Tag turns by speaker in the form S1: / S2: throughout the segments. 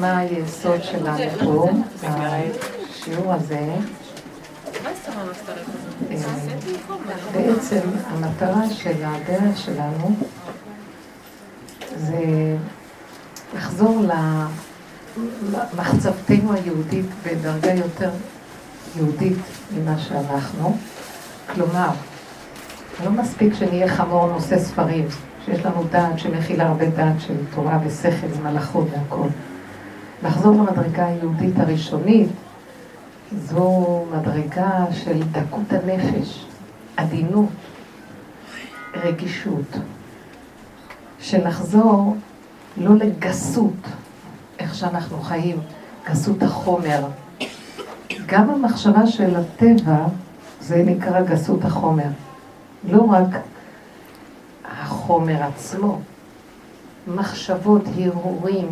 S1: מה היסוד שלנו פה, בשיעור הזה. אה, בעצם המטרה של הדרך שלנו זה לחזור למחצבתנו היהודית בדרגה יותר יהודית ממה שאנחנו. כלומר, לא מספיק שנהיה חמור נושא ספרים, שיש לנו דעת שמכילה הרבה דעת של תורה ושכל ומלאכות והכל. לחזור למדרגה היהודית הראשונית, זו מדרגה של דקות הנפש, עדינות, רגישות. של לחזור לא לגסות, איך שאנחנו חיים, גסות החומר. גם המחשבה של הטבע, זה נקרא גסות החומר. לא רק החומר עצמו, מחשבות, הרהורים,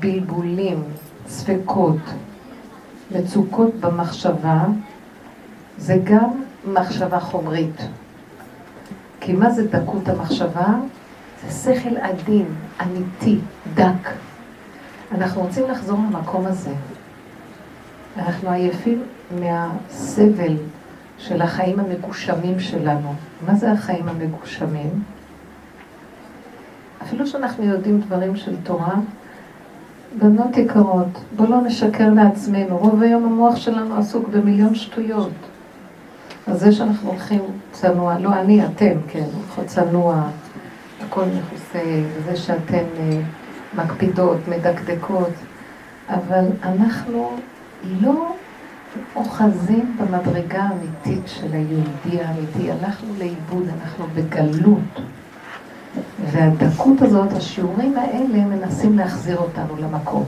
S1: בלבולים, ספקות, מצוקות במחשבה, זה גם מחשבה חומרית. כי מה זה דקות המחשבה? זה שכל עדין, אמיתי, דק. אנחנו רוצים לחזור למקום הזה. אנחנו עייפים מהסבל של החיים המגושמים שלנו. מה זה החיים המגושמים? אפילו שאנחנו יודעים דברים של תורה, בנות יקרות, בואו לא נשקר לעצמנו. רוב היום המוח שלנו עסוק במיליון שטויות. אז זה שאנחנו הולכים צנוע, לא אני, אתם, כן, הולכות צנוע, הכל מכוסה, וזה שאתן אה, מקפידות, מדקדקות, אבל אנחנו לא אוחזים במדרגה האמיתית של היהודי האמיתי. הלכנו לאיבוד, אנחנו בגלות. והדקות הזאת, השיעורים האלה מנסים להחזיר אותנו למקום.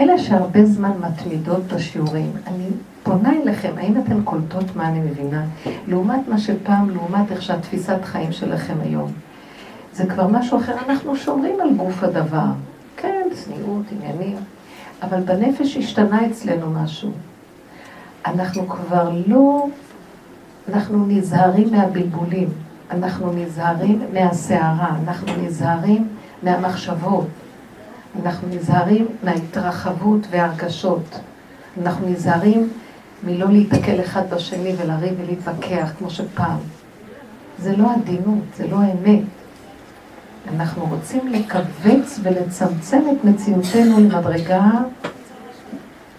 S1: אלה שהרבה זמן מתמידות בשיעורים, אני פונה אליכם, האם אתן קולטות מה אני מבינה? לעומת מה שפעם, לעומת איך שהתפיסת חיים שלכם היום. זה כבר משהו אחר, אנחנו שומרים על גוף הדבר. כן, צניעות, עניינים, אבל בנפש השתנה אצלנו משהו. אנחנו כבר לא, אנחנו נזהרים מהבלבולים. אנחנו נזהרים מהסערה, אנחנו נזהרים מהמחשבות, אנחנו נזהרים מההתרחבות וההרגשות, אנחנו נזהרים מלא להיתקל אחד בשני ולריב ולהתווכח כמו שפעם. זה לא עדינות, זה לא האמת. אנחנו רוצים לכווץ ולצמצם את מציאותנו למדרגה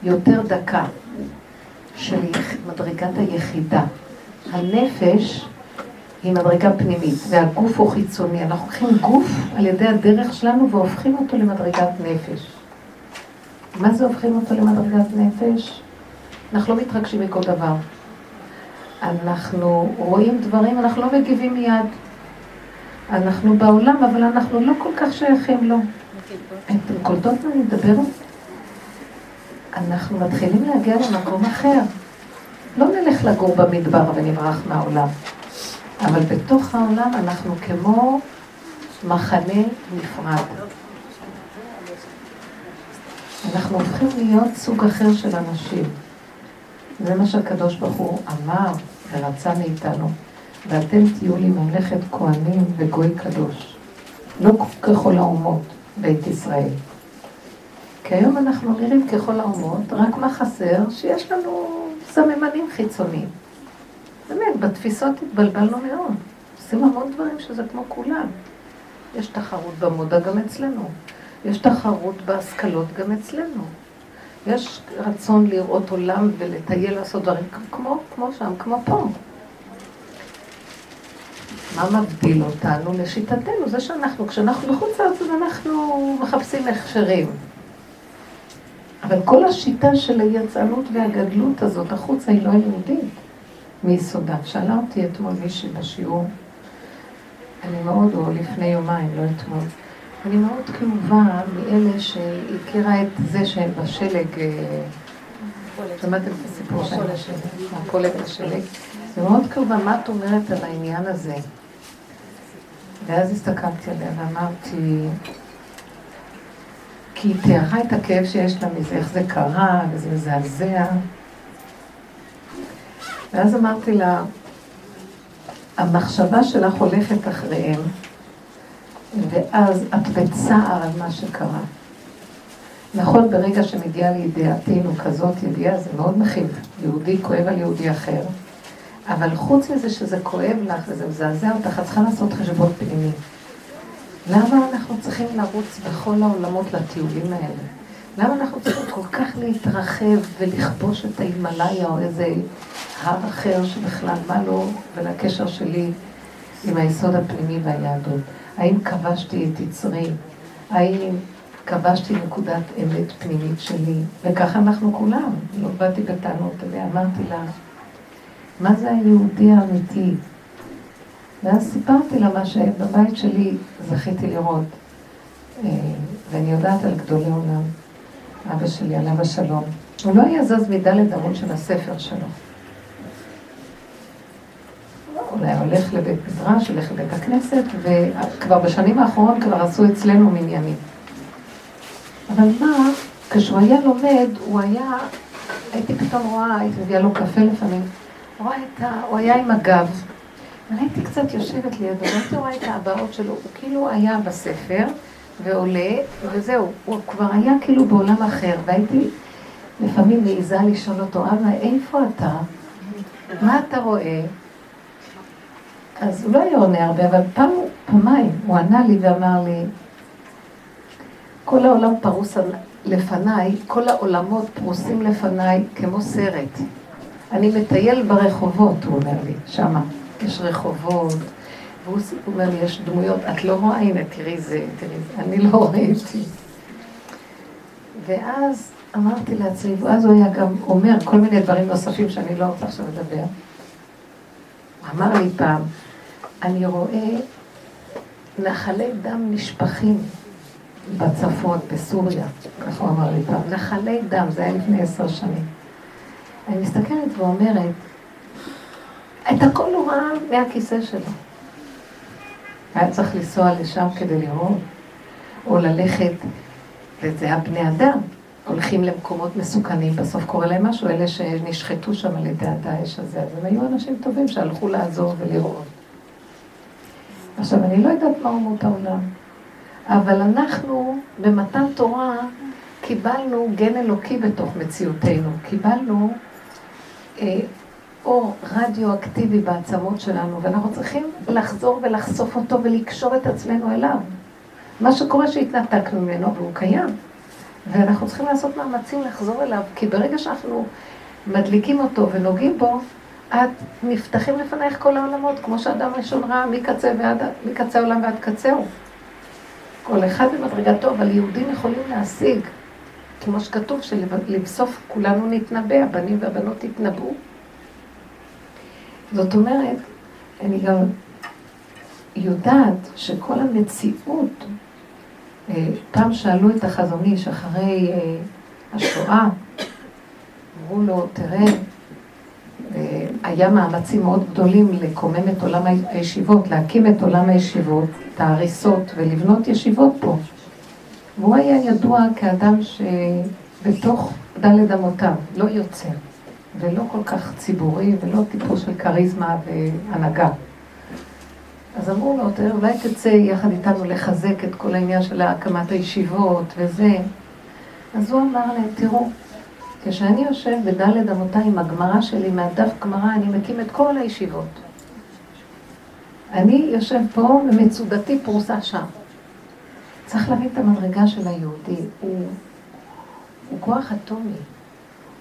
S1: יותר דקה, של מדרגת היחידה. הנפש היא מדרגה פנימית, והגוף הוא חיצוני. אנחנו לוקחים גוף על ידי הדרך שלנו והופכים אותו למדרגת נפש. מה זה הופכים אותו למדרגת נפש? אנחנו לא מתרגשים מכל דבר. אנחנו רואים דברים, אנחנו לא מגיבים מיד. אנחנו בעולם, אבל אנחנו לא כל כך שייכים לו. אתם קולטות מה אני מדברת? אנחנו מתחילים להגיע למקום אחר. לא נלך לגור במדבר ונברח מהעולם. אבל בתוך העולם אנחנו כמו מחנה נפרד. אנחנו הופכים להיות סוג אחר של אנשים. זה מה שהקדוש ברוך הוא אמר ורצה מאיתנו. ואתם תהיו לי ממלכת כהנים וגוי קדוש. לא ככל האומות, בית ישראל. כי היום אנחנו נראים ככל האומות, רק מה חסר? שיש לנו סממנים חיצוניים. באמת, בתפיסות התבלבלנו מאוד. עושים המון דברים שזה כמו כולם. יש תחרות במודה גם אצלנו. יש תחרות בהשכלות גם אצלנו. יש רצון לראות עולם ולטייל לעשות דברים כמו, כמו שם, כמו פה. מה מבדיל אותנו לשיטתנו? זה שאנחנו, כשאנחנו בחוץ לארץ, אז אנחנו מחפשים הכשרים. אבל כל השיטה של היצרנות והגדלות הזאת החוצה היא לא יהודית. מיסודה. שאלה אותי אתמול מישהי בשיעור, אני מאוד, או לפני יומיים, לא אתמול, אני מאוד כאובה מאלה שהכירה את זה שהם בשלג, אה, שמעתם את הסיפור בשלג, מהפולג בשלג? זה מאוד כאובה, מה את אומרת על העניין הזה? ואז הסתכלתי עליה ואמרתי, כי היא תיארה את הכאב שיש לה מזה, איך זה קרה, וזה מזעזע. ואז אמרתי לה, המחשבה שלך הולכת אחריהם, ואז את בצער על מה שקרה. נכון, ברגע שמגיעה לידיעתנו כזאת ידיעה, זה מאוד מכיל. יהודי כואב על יהודי אחר, אבל חוץ מזה שזה כואב לך וזה מזעזע אותך, את צריכה לעשות חשבון פנימי. למה אנחנו צריכים לרוץ בכל העולמות לטיולים האלה? למה אנחנו צריכים כל כך להתרחב ולכבוש את ההימאליה או איזה הר אחר שבכלל מה לא, ולקשר שלי עם היסוד הפנימי והיהדות? האם כבשתי את יצרי? האם כבשתי נקודת אמת פנימית שלי? וככה אנחנו כולם. לא באתי בטענות ואמרתי לה, מה זה היהודי האמיתי? ואז סיפרתי לה מה שבבית שלי זכיתי לראות. אה, ואני יודעת על גדולי עולם, אבא שלי, עליו השלום. הוא לא היה זז מדלת אמון של הספר שלו. היה הולך לבית מדרש, הולך לבית הכנסת, וכבר בשנים האחרונות כבר עשו אצלנו מניינים. אבל מה, כשהוא היה לומד, הוא היה, הייתי פתאום רואה, הייתי מביאה לו קפה לפעמים, רואה את ה... הוא היה עם הגב, והייתי קצת יושבת לידו, והייתי רואה את ההבעות שלו, הוא כאילו היה בספר, ועולה, וזהו, הוא כבר היה כאילו בעולם אחר, והייתי לפעמים מעיזה לשאול אותו, אבא, איפה אתה? מה אתה רואה? אז הוא לא היה עונה הרבה, אבל פעם, פעמיים, הוא ענה לי ואמר לי, כל העולם פרוס לפניי, כל העולמות פרוסים לפניי כמו סרט. אני מטייל ברחובות, הוא אומר לי, שמה. יש רחובות, והוא אומר לי, יש דמויות, את לא רואה? הנה, תראי זה, תראי זה, אני לא ראיתי. ואז אמרתי לעצמי, ואז הוא היה גם אומר כל מיני דברים נוספים שאני לא רוצה עכשיו לדבר. הוא אמר לי פעם, אני רואה נחלי דם נשפכים בצפון, בסוריה, ככה הוא אמר לי פעם, נחלי דם, זה היה לפני עשר שנים. אני מסתכלת ואומרת, את הכל הוא ראה מהכיסא שלו. היה צריך לנסוע לשם כדי לראות, או ללכת, וזה היה בני אדם, הולכים למקומות מסוכנים, בסוף קורה להם משהו, אלה שנשחטו שם על ידי הדאעש הזה, אז הם היו אנשים טובים שהלכו לעזור ולראות. עכשיו, אני לא יודעת מה אומות העולם, אבל אנחנו במתן תורה קיבלנו גן אלוקי בתוך מציאותנו, קיבלנו אה, אור רדיואקטיבי בעצמות שלנו, ואנחנו צריכים לחזור ולחשוף אותו ולקשור את עצמנו אליו. מה שקורה שהתנתקנו ממנו, והוא קיים. ואנחנו צריכים לעשות מאמצים לחזור אליו, כי ברגע שאנחנו מדליקים אותו ונוגעים בו, את נפתחים לפנייך כל העולמות, כמו שאדם ראשון ראה מקצה, ועד, מקצה העולם ועד קצהו. כל אחד במדרגתו, אבל יהודים יכולים להשיג, כמו שכתוב, שלבסוף כולנו נתנבא, הבנים והבנות יתנבאו. זאת אומרת, אני גם יודעת שכל המציאות, אה, פעם שאלו את החזון איש אחרי אה, השואה, אמרו לו, תראה, אה, היה מאמצים מאוד גדולים לקומם את עולם הישיבות, להקים את עולם הישיבות, את ההריסות ולבנות ישיבות פה. והוא היה ידוע כאדם שבתוך דלת אמותיו, לא יוצר. ולא כל כך ציבורי, ולא טיפוס של כריזמה והנהגה. אז אמרו לו, אולי תצא יחד איתנו לחזק את כל העניין של הקמת הישיבות וזה. אז הוא אמר להם, תראו, כשאני יושב בדלת אמותיי עם הגמרא שלי, מהדף גמרא, אני מקים את כל הישיבות. אני יושב פה ומצודתי פרוסה שם. צריך להבין את המדרגה של היהודי, הוא, הוא כוח אטומי,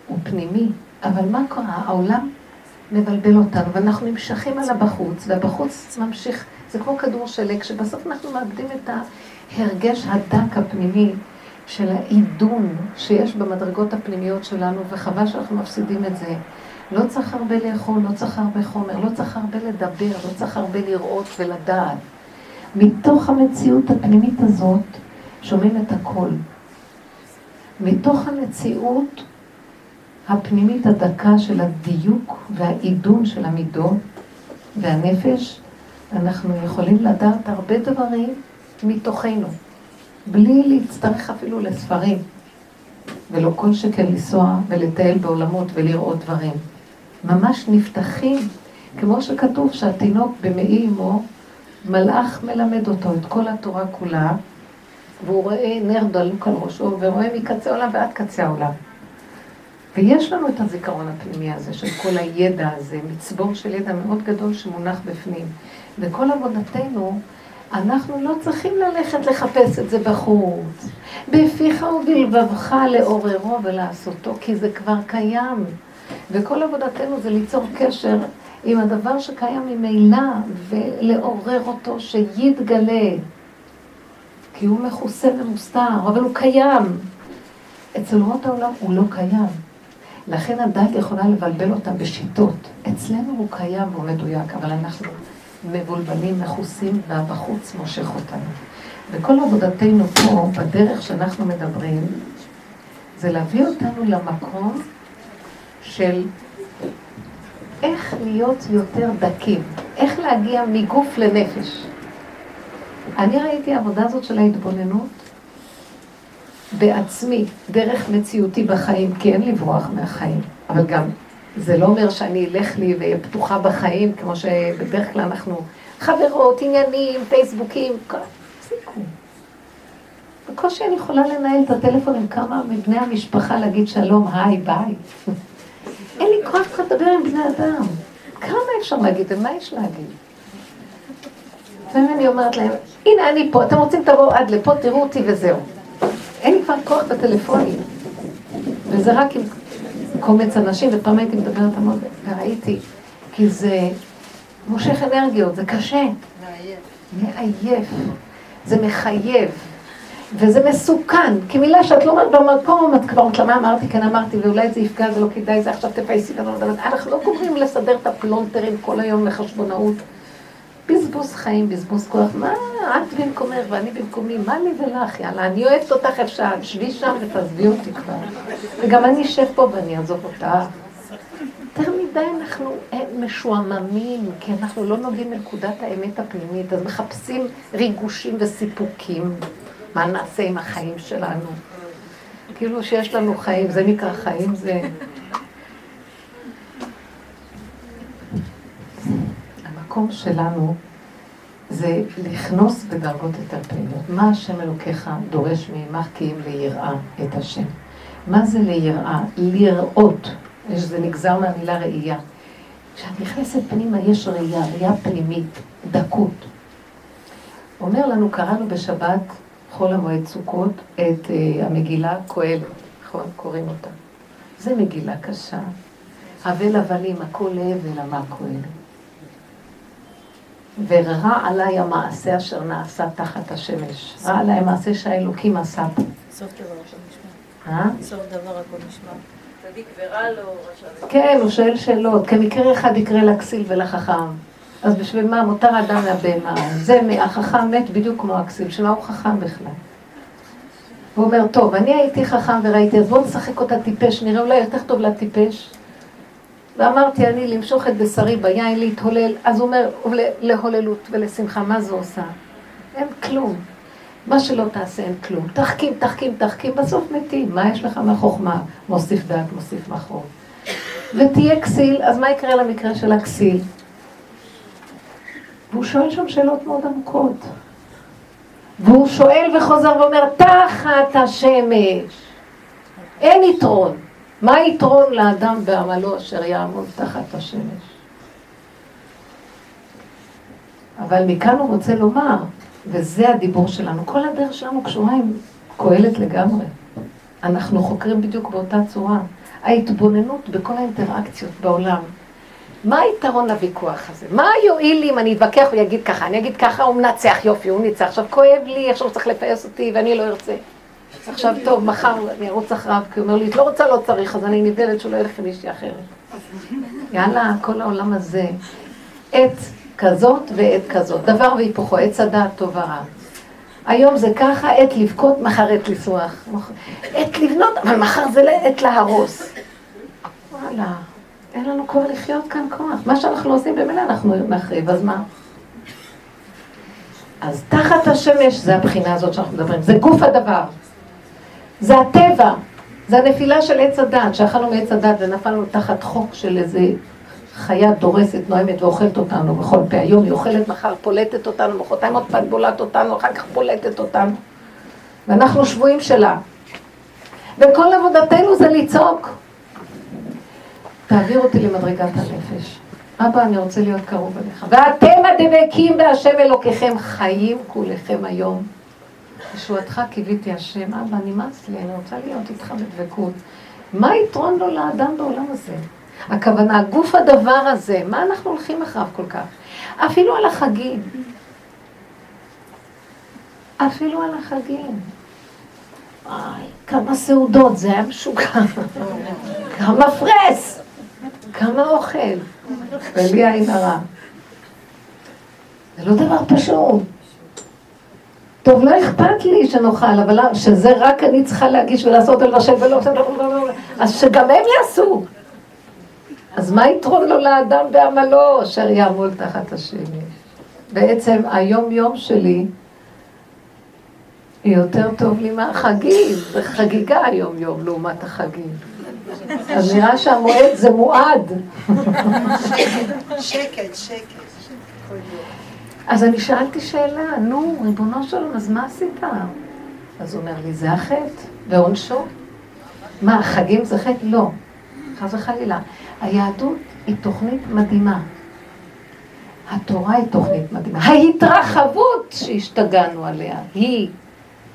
S1: הוא פנימי, אבל מה קרה? העולם מבלבל אותנו, ואנחנו נמשכים על הבחוץ, והבחוץ ממשיך, זה כמו כדור שלג, שבסוף אנחנו מאבדים את ההרגש הדק הפנימי של העידון שיש במדרגות הפנימיות שלנו, וחבל שאנחנו מפסידים את זה. לא צריך הרבה לאכול, לא צריך הרבה חומר, לא צריך הרבה לדבר, לא צריך הרבה לראות ולדעת. מתוך המציאות הפנימית הזאת שומעים את הכל. מתוך המציאות הפנימית הדקה של הדיוק והעידון של המידות והנפש, אנחנו יכולים לדעת הרבה דברים מתוכנו, בלי להצטרך אפילו לספרים, ולא כל שכן לנסוע ולטייל בעולמות ולראות דברים. ממש נפתחים, כמו שכתוב שהתינוק במעי אמו, מלאך מלמד אותו את כל התורה כולה, והוא רואה נר דלוק על ראשו, ורואה מקצה העולם ועד קצה העולם. ויש לנו את הזיכרון הפנימי הזה של כל הידע הזה, מצבור של ידע מאוד גדול שמונח בפנים. וכל עבודתנו, אנחנו לא צריכים ללכת לחפש את זה בחוץ. בפיך ובלבבך לעוררו ולעשותו, כי זה כבר קיים. וכל עבודתנו זה ליצור קשר עם הדבר שקיים ממילא, ולעורר אותו שיתגלה. כי הוא מכוסה ומוסתר, אבל הוא קיים. אצל רות העולם הוא לא קיים. לכן הדת יכולה לבלבל אותם בשיטות. אצלנו הוא קיים והוא מדויק, אבל אנחנו מבולבלים, מכוסים, והבחוץ מושך אותנו. וכל עבודתנו פה, בדרך שאנחנו מדברים, זה להביא אותנו למקום של איך להיות יותר דקים, איך להגיע מגוף לנפש. אני ראיתי העבודה הזאת של ההתבוננות בעצמי, דרך מציאותי בחיים, כי אין לברוח מהחיים, אבל גם זה לא אומר שאני אלך לי ואהיה פתוחה בחיים, כמו שבדרך כלל אנחנו חברות, עניינים, פייסבוקים, תפסיקו. בקושי אני יכולה לנהל את הטלפון עם כמה מבני המשפחה להגיד שלום, היי, ביי. אין לי כוח ככה לדבר עם בני אדם. כמה אפשר להגיד ומה יש להגיד? לפעמים אני אומרת להם, הנה אני פה, אתם רוצים תבואו עד לפה, תראו אותי וזהו. אין לי כבר כוח בטלפונים. וזה רק עם קומץ אנשים, ופעם הייתי מדברת המון, וראיתי, כי זה מושך אנרגיות, זה קשה. מעייף. מעייף. זה מחייב. וזה מסוכן, כי מילה שאת לא אומרת במקום, את כבר אומרת לה מה אמרתי, כן אמרתי, ואולי זה יפגע, זה לא כדאי, זה עכשיו תפייסי. אנחנו לא גומרים לסדר את הפלונטרים כל היום לחשבונאות. בזבוז חיים, בזבוז כוח. מה, את במקומך ואני במקומי, מה לי ולך, יאללה, אני אוהבת אותך אפשר, שבי שם ותעזבי אותי כבר. וגם אני אשב פה ואני אעזוב אותך. יותר מדי אנחנו אה, משועממים, כי אנחנו לא נוגעים בנקודת האמת הפנימית, אז מחפשים ריגושים וסיפוקים. מה נעשה עם החיים שלנו? כאילו שיש לנו חיים, זה נקרא חיים, זה... המקום שלנו זה לכנוס בדרגות יותר פעילות. מה השם אלוקיך דורש ממך כי אם ליראה את השם? מה זה ליראה? לראות. זה נגזר מהמילה ראייה. כשאת נכנסת פנימה יש ראייה, ראייה פנימית, דקות. אומר לנו, קראנו בשבת חול המועד סוכות את uh, המגילה קהלת, נכון? קוראים אותה. זה מגילה קשה. אבל הבלים, הכל הבל אמר קהלת. ורע עליי המעשה אשר נעשה תחת השמש. רע עליי המעשה שהאלוקים עשה פה.
S2: סוף דבר הכל נשמע. אה? סוף דבר הכל נשמע. צדיק ורע לו,
S1: כן, הוא שואל שאלות. כמקרה אחד יקרה לכסיל ולחכם. אז בשביל מה מותר אדם מהבהמה? זה, החכם מת בדיוק כמו הכסיל, שמה הוא חכם בכלל? הוא אומר, טוב, אני הייתי חכם וראיתי, אז בואו נשחק אותה טיפש, נראה אולי יותר טוב לטיפש. ואמרתי אני למשוך את בשרי ביין, להתהולל, אז הוא אומר, להוללות ולשמחה, מה זה עושה? אין כלום. מה שלא תעשה אין כלום. תחכים, תחכים, תחכים, בסוף מתים. מה יש לך מהחוכמה? מוסיף דעת, מוסיף מחור. ותהיה כסיל, אז מה יקרה למקרה של הכסיל? והוא שואל שם שאלות מאוד עמוקות. והוא שואל וחוזר ואומר, תחת השמש. אין יתרון. מה היתרון לאדם בעמלו אשר יעמוד תחת השמש? אבל מכאן הוא רוצה לומר, וזה הדיבור שלנו, כל הדרך שלנו קשורה עם קהלת לגמרי. אנחנו חוקרים בדיוק באותה צורה. ההתבוננות בכל האינטראקציות בעולם, מה היתרון לוויכוח הזה? מה יועיל לי אם אני אתווכח ויגיד ככה? אני אגיד ככה, הוא מנצח, יופי, הוא ניצח. עכשיו כואב לי, עכשיו הוא צריך לפייס אותי ואני לא ארצה. עכשיו, טוב, מחר אני ארוץ אחריו, כי הוא אומר לי, את לא רוצה, לא צריך, אז אני נבהלת שהוא לא ילך למישהי אחרת. יאללה, כל העולם הזה, עת כזאת ועת כזאת, דבר והיפוכו, עץ הדעת טוב ורע. היום זה ככה, עת לבכות, מחר עת לשמוח. עת לבנות, אבל מחר זה עת להרוס. וואלה. אין לנו כבר לחיות כאן כוח. מה שאנחנו עושים במילא אנחנו נחריב, אז מה? אז תחת השמש זה הבחינה הזאת שאנחנו מדברים, זה גוף הדבר. זה הטבע, זה הנפילה של עץ הדת, שאכלנו מעץ הדת ונפלנו תחת חוק של איזה חיה דורסת, נואמת ואוכלת אותנו בכל פה. היום היא אוכלת, מחר פולטת אותנו, מחרתיים עוד פעם בולעת אותנו, אחר כך פולטת אותנו. ואנחנו שבויים שלה. וכל עבודתנו זה לצעוק. תעביר אותי למדרגת הנפש. אבא, אני רוצה להיות קרוב אליך. ואתם הדבקים בהשם אלוקיכם חיים כולכם היום. ישועתך קיוויתי השם, אבא, נמאס לי, אני רוצה להיות איתך בדבקות. מה יתרון לו לאדם בעולם הזה? הכוונה, גוף הדבר הזה, מה אנחנו הולכים אחריו כל כך? אפילו על החגים. אפילו על החגים. וואי, כמה סעודות, זה היה משוגע. כמה פרס, כמה אוכל. ולי עין הרע. זה לא דבר פשוט. טוב, לא אכפת לי שנאכל, אבל שזה רק אני צריכה להגיש ולעשות ולבשל ולא... אז שגם הם יעשו. אז מה יתרון לו לאדם בעמלו אשר יעמול תחת השמש? בעצם היום-יום שלי יותר טוב לי מהחגים, זה חגיגה היום-יום לעומת החגים. אז נראה שהמועד זה מועד.
S3: שקט, שקט.
S1: אז אני שאלתי שאלה, נו, ריבונו שלום, אז מה עשית? אז הוא אומר לי, זה החטא, ועונשו. מה, חגים זה חטא? לא, חס וחלילה. היהדות היא תוכנית מדהימה. התורה היא תוכנית מדהימה. ההתרחבות שהשתגענו עליה היא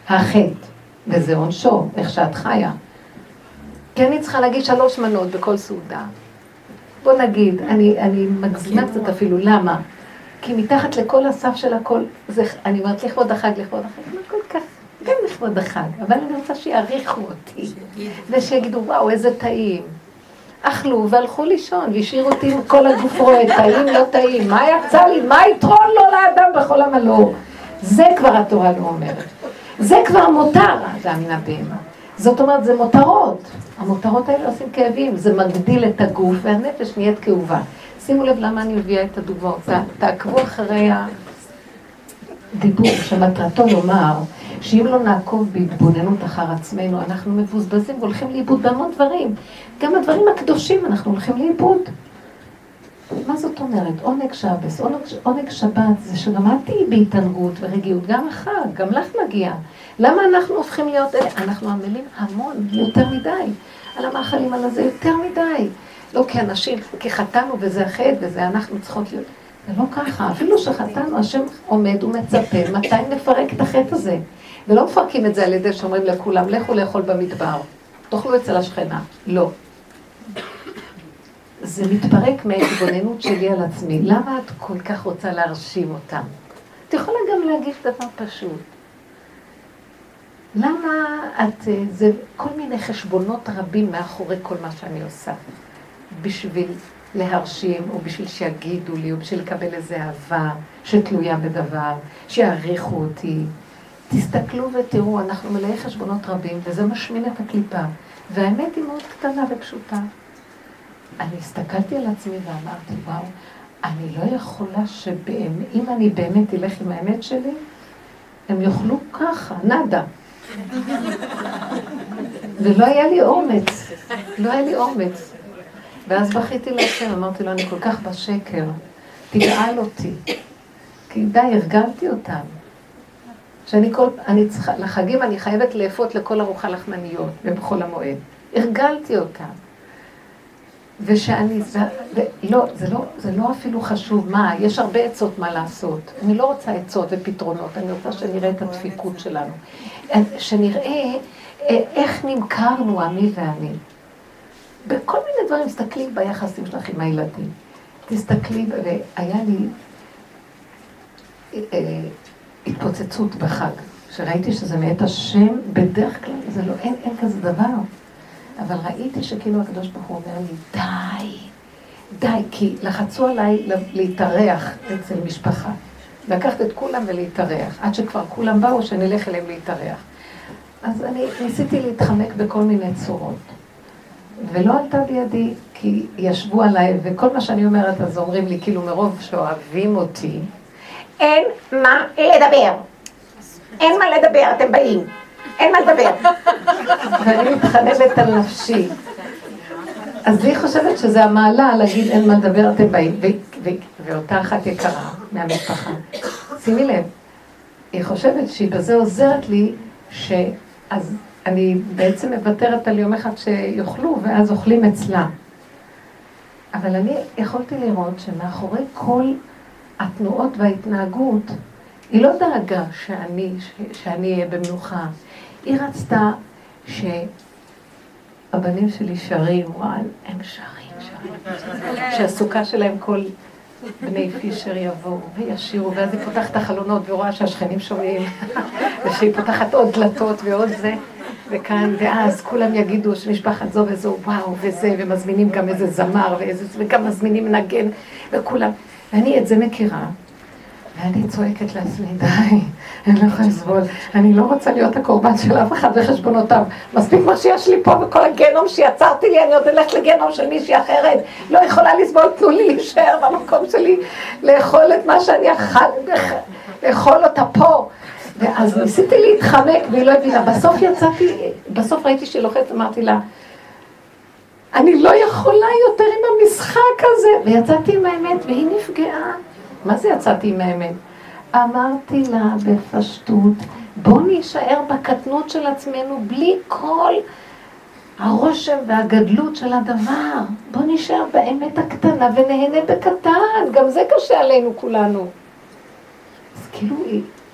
S1: החטא, וזה עונשו, איך שאת חיה. כי אני צריכה להגיד שלוש מנות בכל סעודה. בוא נגיד, אני, אני מגזימה קצת אפילו, למה? כי מתחת לכל הסף של הכל, זה, אני אומרת לכבוד החג, לכבוד החג, לא כל כך, גם לכבוד החג, אבל אני רוצה שיעריכו אותי, ושיגידו, וואו, איזה טעים. אכלו והלכו לישון, והשאירו אותי עם כל הגוף רואה, טעים, לא טעים, מה יצא לי, מה יתרון לו לאדם בכל עמלו? זה כבר התורה לא אומרת. זה כבר מותר, זה המין הבהמה. זאת אומרת, זה מותרות. המותרות האלה עושים כאבים, זה מגדיל את הגוף והנפש נהיית כאובה. שימו לב למה אני מביאה את הדוגמאות. תעקבו אחרי הדיבור שמטרתו לומר שאם לא נעקוב בהתבוננות אחר עצמנו, אנחנו מבוזבזים והולכים לאיבוד בהמון דברים. גם הדברים הקדושים אנחנו הולכים לאיבוד. מה זאת אומרת? עונג שבס, עונג, עונג שבת זה שגם את תהיי בהתענגות ורגיעות, גם החג, גם לך מגיע. למה אנחנו הופכים להיות אלה? אנחנו עמלים המון, יותר מדי. על המאכלים, על הזה, יותר מדי. לא כאנשים, כי חטאנו וזה החטא וזה אנחנו צריכות להיות. זה לא ככה, אפילו שחטאנו, השם עומד ומצפה מתי נפרק את החטא הזה. ולא מפרקים את זה על ידי שאומרים לכולם, לכו לאכול במדבר, תאכלו אצל השכנה. לא. זה מתפרק מההתבוננות שלי על עצמי. למה את כל כך רוצה להרשים אותם? את יכולה גם להגיש דבר פשוט. למה את, אה, זה כל מיני חשבונות רבים מאחורי כל מה שאני עושה. בשביל להרשים, או בשביל שיגידו לי, או בשביל לקבל איזה אהבה שתלויה בדבר, שיעריכו אותי. תסתכלו ותראו, אנחנו מלאי חשבונות רבים, וזה משמין את הקליפה. והאמת היא מאוד קטנה ופשוטה. אני הסתכלתי על עצמי ואמרתי, וואו, אני לא יכולה שאם אני באמת אלך עם האמת שלי, הם יאכלו ככה, נאדה. ולא היה לי אומץ, לא היה לי אומץ. ואז בכיתי להשם, אמרתי לו, אני כל כך בשקר, תגאל אותי. כי די, הרגלתי אותם. שאני כל, אני צריכה, לחגים אני חייבת לאפות לכל ארוחה לחמניות ובחול המועד. הרגלתי אותם. ושאני, לא, זה לא, זה לא אפילו חשוב מה, יש הרבה עצות מה לעשות. אני לא רוצה עצות ופתרונות, אני רוצה שנראה את הדפיקות שלנו. שנראה אה, איך נמכרנו, אני ואני. בכל מיני דברים, תסתכלי ביחסים שלך עם הילדים. תסתכלי, והיה לי אה, התפוצצות בחג, שראיתי שזה מאת השם, בדרך כלל זה לא, אין, אין כזה דבר. אבל ראיתי שכאילו הקדוש ברוך הוא אומר לי, די, די, כי לחצו עליי להתארח אצל משפחה. לקחת את כולם ולהתארח, עד שכבר כולם באו, שנלך אליהם להתארח. אז אני ניסיתי להתחמק בכל מיני צורות. ולא עלתה בידי, כי ישבו עליי, וכל מה שאני אומרת, אז אומרים לי, כאילו מרוב שאוהבים אותי, אין מה לדבר. אין מה לדבר, אתם באים. אין מה לדבר. ואני מתחנבת על נפשי. אז היא חושבת שזה המעלה להגיד אין מה לדבר, אתם באים. ואותה אחת יקרה מהמשפחה. שימי לב, היא חושבת שהיא בזה עוזרת לי שאז אני בעצם מוותרת על יום אחד שיאכלו, ואז אוכלים אצלה. אבל אני יכולתי לראות שמאחורי כל התנועות וההתנהגות, היא לא דאגה שאני, שאני אהיה במנוחה. היא רצתה שהבנים שלי שרים, וואי, הם שרים, שרים. שהסוכה שלהם כל בני פישר יבואו וישירו, ואז היא פותחת את החלונות ורואה שהשכנים שומעים, ושהיא פותחת עוד דלתות ועוד זה. וכאן, ואז כולם יגידו שמשפחת זו וזו, וואו, וזה, ומזמינים גם איזה זמר, ואיזה, וגם מזמינים נגן, וכולם. ואני את זה מכירה, ואני צועקת לעצמי, די, אני לא יכולה לסבול, אני לא רוצה להיות הקורבן של אף אחד וחשבונותיו. מספיק מה שיש לי פה וכל הגיהנום שיצרתי לי, אני עוד אלך לגיהנום של מישהי אחרת. לא יכולה לסבול, תנו לי להישאר במקום שלי, לאכול את מה שאני אכל, לאכול אותה פה. ואז ניסיתי להתחמק והיא לא הבינה. בסוף יצאתי, בסוף ראיתי שהיא לוחצת, אמרתי לה, אני לא יכולה יותר עם המשחק הזה. ויצאתי עם האמת והיא נפגעה. מה זה יצאתי עם האמת? אמרתי לה בפשטות, בוא נישאר בקטנות של עצמנו בלי כל הרושם והגדלות של הדבר. בוא נישאר באמת הקטנה ונהנה בקטן, גם זה קשה עלינו כולנו. אז כאילו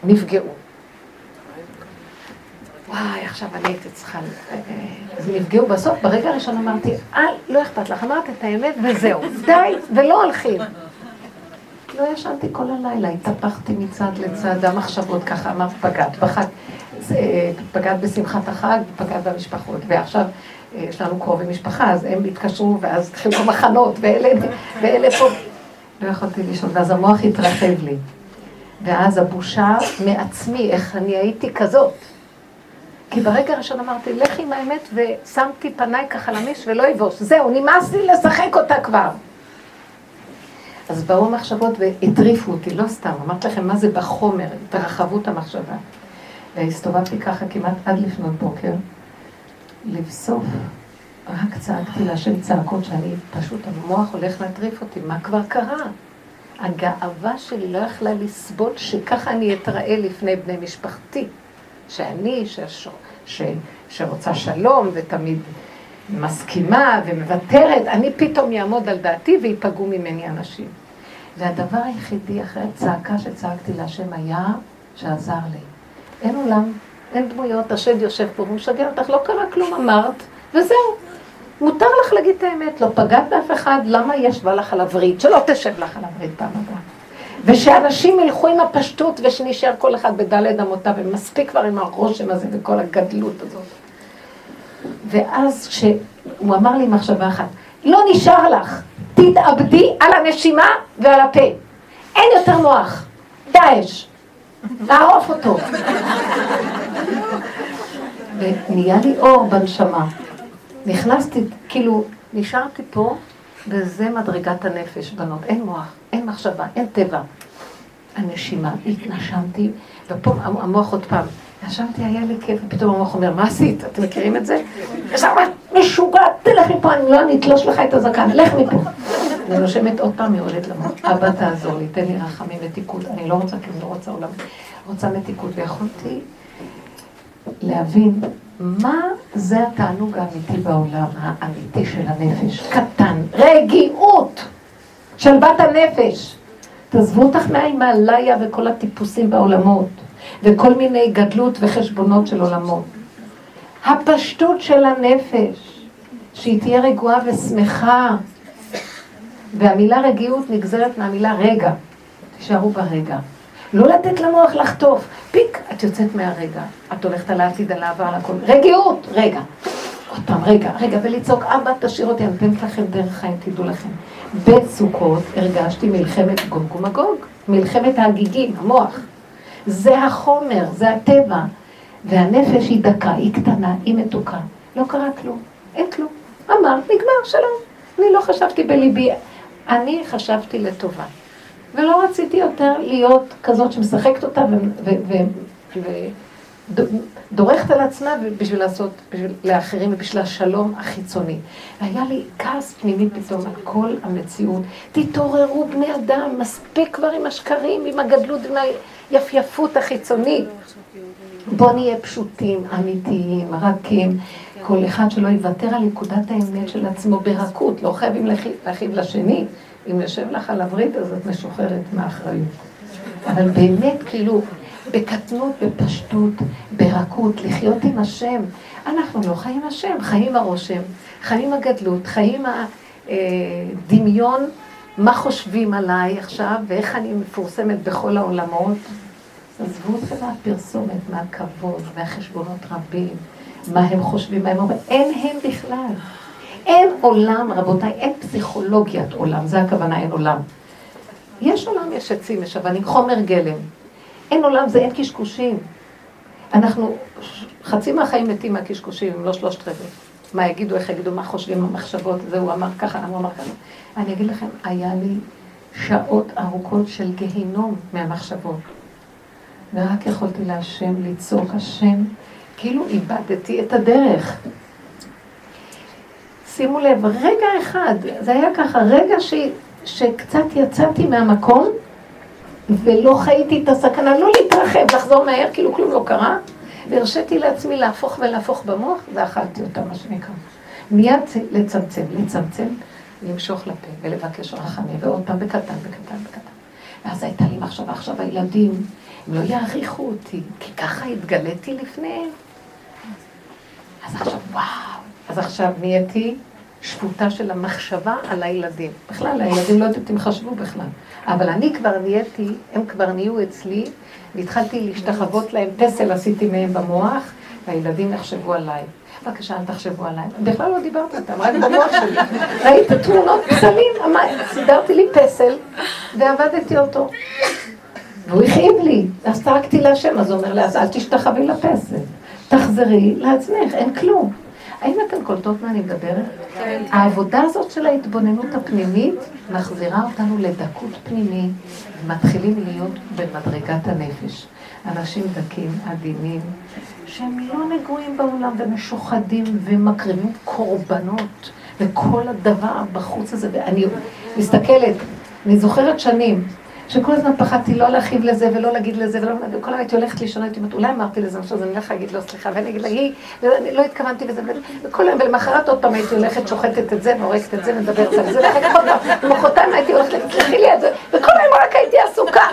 S1: נפגעו. וואי, עכשיו אני הייתי צריכה... אז נפגעו בסוף, ברגע הראשון אמרתי, אל, לא אכפת לך, אמרת את האמת וזהו, די, ולא הולכים. לא ישנתי כל הלילה, התהפכתי מצד לצד, המחשבות ככה, אמרת פגעת בחג, פגעת בשמחת החג, פגעת במשפחות, ועכשיו אה, יש לנו קרובי משפחה, אז הם התקשרו, ואז התחילו מחנות, ואלה, ואלה פה. לא יכולתי לישון, ואז המוח התרחב לי. ואז הבושה מעצמי, איך אני הייתי כזאת. כי ברגע הראשון אמרתי, לך עם האמת, ושמתי פניי ככה למיש ולא יבוש. זהו, נמאס לי לשחק אותה כבר. אז באו המחשבות והטריפו אותי, לא סתם, אמרתי לכם מה זה בחומר, התרחבות המחשבה. והסתובבתי ככה כמעט עד לפנות בוקר, לבסוף רק צעקתי להשם צעקות שאני פשוט, המוח הולך להטריף אותי, מה כבר קרה? הגאווה שלי לא יכלה לסבול שככה אני אתראה לפני בני משפחתי. שאני, שש... ש... שרוצה שלום ותמיד מסכימה ומוותרת, אני פתאום אעמוד על דעתי ויפגעו ממני אנשים. והדבר היחידי אחרי הצעקה שצעקתי להשם היה שעזר לי. אין עולם, אין דמויות, השד יושב פה והוא משגע אותך, לא קרה כלום, אמרת, וזהו. מותר לך להגיד את האמת, לא פגעת באף אחד, למה ישבה לך על הברית? שלא תשב לך על הברית פעם הבאה. ושאנשים ילכו עם הפשטות ושנשאר כל אחד בדלת אמותיו, ומספיק כבר עם הרושם הזה וכל הגדלות הזאת. ואז כשהוא אמר לי מחשבה אחת, לא נשאר לך, תתאבדי על הנשימה ועל הפה. אין יותר מוח. דאעש. לערוף אותו. ונהיה לי אור בנשמה. נכנסתי, כאילו, נשארתי פה, וזה מדרגת הנפש, בנות. אין מוח, אין מחשבה, אין טבע. הנשימה, התנשמתי, ופה המוח עוד פעם. נשמתי, היה לי כיף, ופתאום המוח אומר, מה עשית? אתם מכירים את זה? ישר משוגעת, תלך מפה, אני לא אתלוש לך את הזקן, לך מפה. אני נושמת עוד פעם, יורדת למוח. אבא, תעזור לי, תן לי רחמים מתיקות. אני לא רוצה, אני לא רוצה עולם. רוצה מתיקות. ויכולתי להבין מה זה התענוג האמיתי בעולם, האמיתי של הנפש. קטן, רגיעות של בת הנפש. תעזבו אותך מההימאליה וכל הטיפוסים בעולמות. וכל מיני גדלות וחשבונות של עולמות. הפשטות של הנפש, שהיא תהיה רגועה ושמחה, והמילה רגיעות נגזרת מהמילה רגע. תישארו ברגע. לא לתת למוח לחטוף. פיק, את יוצאת מהרגע. את הולכת על העתיד, על העבר, על הכל. רגיעות, רגע. עוד פעם, רגע, רגע, ולצעוק, אבא, תשאיר אותי, אני נותנת לכם דרך חיים, תדעו לכם. בסוכות הרגשתי מלחמת גוג ומגוג, מלחמת ההגיגים, המוח. זה החומר, זה הטבע. והנפש היא דקה, היא קטנה, היא מתוקה. לא קרה כלום, אין כלום. אמרת, נגמר, שלום. אני לא חשבתי בליבי, אני חשבתי לטובה. ולא רציתי יותר להיות כזאת שמשחקת אותה ודורכת על עצמה בשביל לעשות, בשביל לאחרים ובשביל השלום החיצוני. והיה לי כעס פנימי פתאום על כל המציאות. תתעוררו בני אדם, מספיק כבר עם השקרים, עם הגדלות, עם היפיפות החיצונית. בוא נהיה פשוטים, אמיתיים, רכים, כל אחד שלא יוותר על נקודת האמת של עצמו ברכות, לא חייבים להכאיב לשני. אם יושב לך על הברית, אז את משוחררת מהאחריות. אבל באמת, כאילו, בקטנות, בפשטות, ברכות, לחיות עם השם. אנחנו לא חיים השם, חיים הרושם, חיים הגדלות, חיים הדמיון, מה חושבים עליי עכשיו, ואיך אני מפורסמת בכל העולמות. עזבו אתכם מהפרסומת, מהכבוד, מהחשבונות רבים, מה הם חושבים, מה הם אומרים, אין הם בכלל. אין עולם, רבותיי, אין פסיכולוגיית עולם, זה הכוונה, אין עולם. יש עולם, יש עצים, יש אבנים, חומר גלם. אין עולם, זה אין קשקושים. אנחנו, חצי מהחיים מתים מהקשקושים, אם לא שלושת רבעי. מה יגידו, איך יגידו, מה חושבים, המחשבות, זה הוא אמר ככה, הוא אמר ככה. אני אגיד לכם, היה לי שעות ארוכות של גיהינום מהמחשבות. ורק יכולתי להשם, לצעוק השם, כאילו איבדתי את הדרך. שימו לב, רגע אחד, זה היה ככה, רגע ש, שקצת יצאתי מהמקום ולא חייתי את הסכנה, לא להתרחב, לחזור מהר, כאילו כלום לא קרה, והרשיתי לעצמי להפוך ולהפוך במוח, ואכלתי אותה, מה שנקרא. מיד לצמצם, לצמצם, למשוך לפה ולבקש רחמים, ועוד פעם בקטן, בקטן, בקטן. ואז הייתה לי מחשבה, עכשיו הילדים, הם לא יעריכו אותי, כי ככה התגליתי לפניהם. אז עכשיו, וואו, אז עכשיו נהייתי שפוטה של המחשבה על הילדים. בכלל, הילדים לא יודעת אם חשבו בכלל. אבל אני כבר נהייתי, הם כבר נהיו אצלי, והתחלתי להשתחוות להם, פסל עשיתי מהם במוח, והילדים יחשבו עליי. בבקשה, אל תחשבו עליי. בכלל לא דיברתי איתם, רק במוח שלי. ראית תמונות פסלים, סידרתי לי פסל, ועבדתי אותו. והוא הכאיב לי, אז צעקתי להשם, אז הוא אומר לי, אז אל תשתחווי לפסל. תחזרי לעצמך, אין כלום. האם אתן קולטות מה אני מדברת? העבודה הזאת של ההתבוננות הפנימית מחזירה אותנו לדקות פנימית, ומתחילים להיות במדרגת הנפש. אנשים דקים, עדינים, שהם לא נגועים בעולם ומשוחדים ומקריבים קורבנות, וכל הדבר בחוץ הזה, ואני מסתכלת, אני זוכרת שנים, שכל הזמן פחדתי לא להרחיב לזה ולא להגיד לזה, ולא, וכל הזמן הייתי הולכת לישון, הייתי אומרת, אולי אמרתי לזה משהו, אז אני הולכת להגיד לו סליחה, ואני אגיד לה, היא, לא התכוונתי לזה, וכל היום, ולמחרת עוד פעם הייתי הולכת, שוחטת את זה, והורקת את זה, מדברת על זה, ואחר כך עוד פעם, ומחרתיים הייתי הולכת להגיד, סליחי לי את זה, וכל היום רק הייתי עסוקה.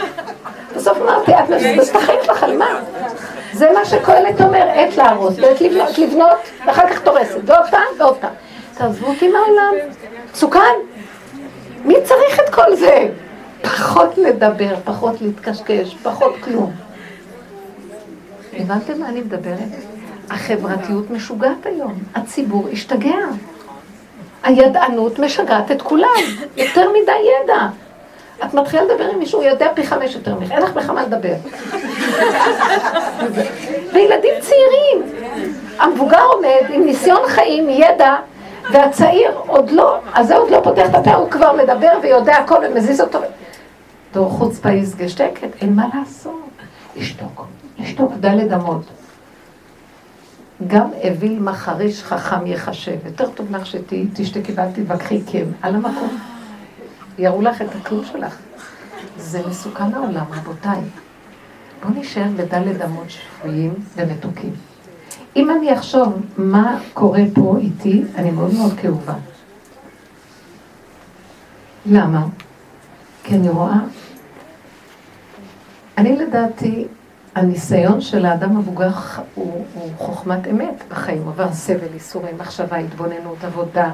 S1: בסוף אמרתי, את החיים שלך על מה? זה מה שקהלת אומר, עת להרוס, ועת לבנות, לבנות, ואחר כך תורסת, ועוד פעם, ועוד פעם. תעזבו אותי מהעולם. מסוכן. מי צריך את כל זה? פחות לדבר, פחות להתקשקש, פחות כלום. הבנתם מה אני מדברת? החברתיות משוגעת היום, הציבור השתגע. הידענות משגעת את כולם, יותר מדי ידע. את מתחילה לדבר עם מישהו, הוא יודע פי חמש יותר ממך, אין לך בכלל מה לדבר. וילדים צעירים, המבוגר עומד עם ניסיון חיים, ידע, והצעיר עוד לא, אז זה עוד לא פותח את הפה, הוא כבר מדבר ויודע הכל ומזיז אותו. דור חוצפה יסגה שקט, אין מה לעשות. לשתוק, לשתוק דלת אמות. גם אוויל מחריש חכם יחשב. יותר טוב לך שתשתקי ואל תתווכחי כן, על המקום. יראו לך את הכלום שלך. זה מסוכן העולם, רבותיי. בואו נשאר בדלת אמות שפויים ומתוקים. אם אני אחשוב מה קורה פה איתי, אני מאוד מאוד כאובה. למה? כי אני רואה אני לדעתי, הניסיון של האדם המבוגר הוא, הוא חוכמת אמת בחיים, עבר סבל, ייסורים, מחשבה, התבוננות, עבודה.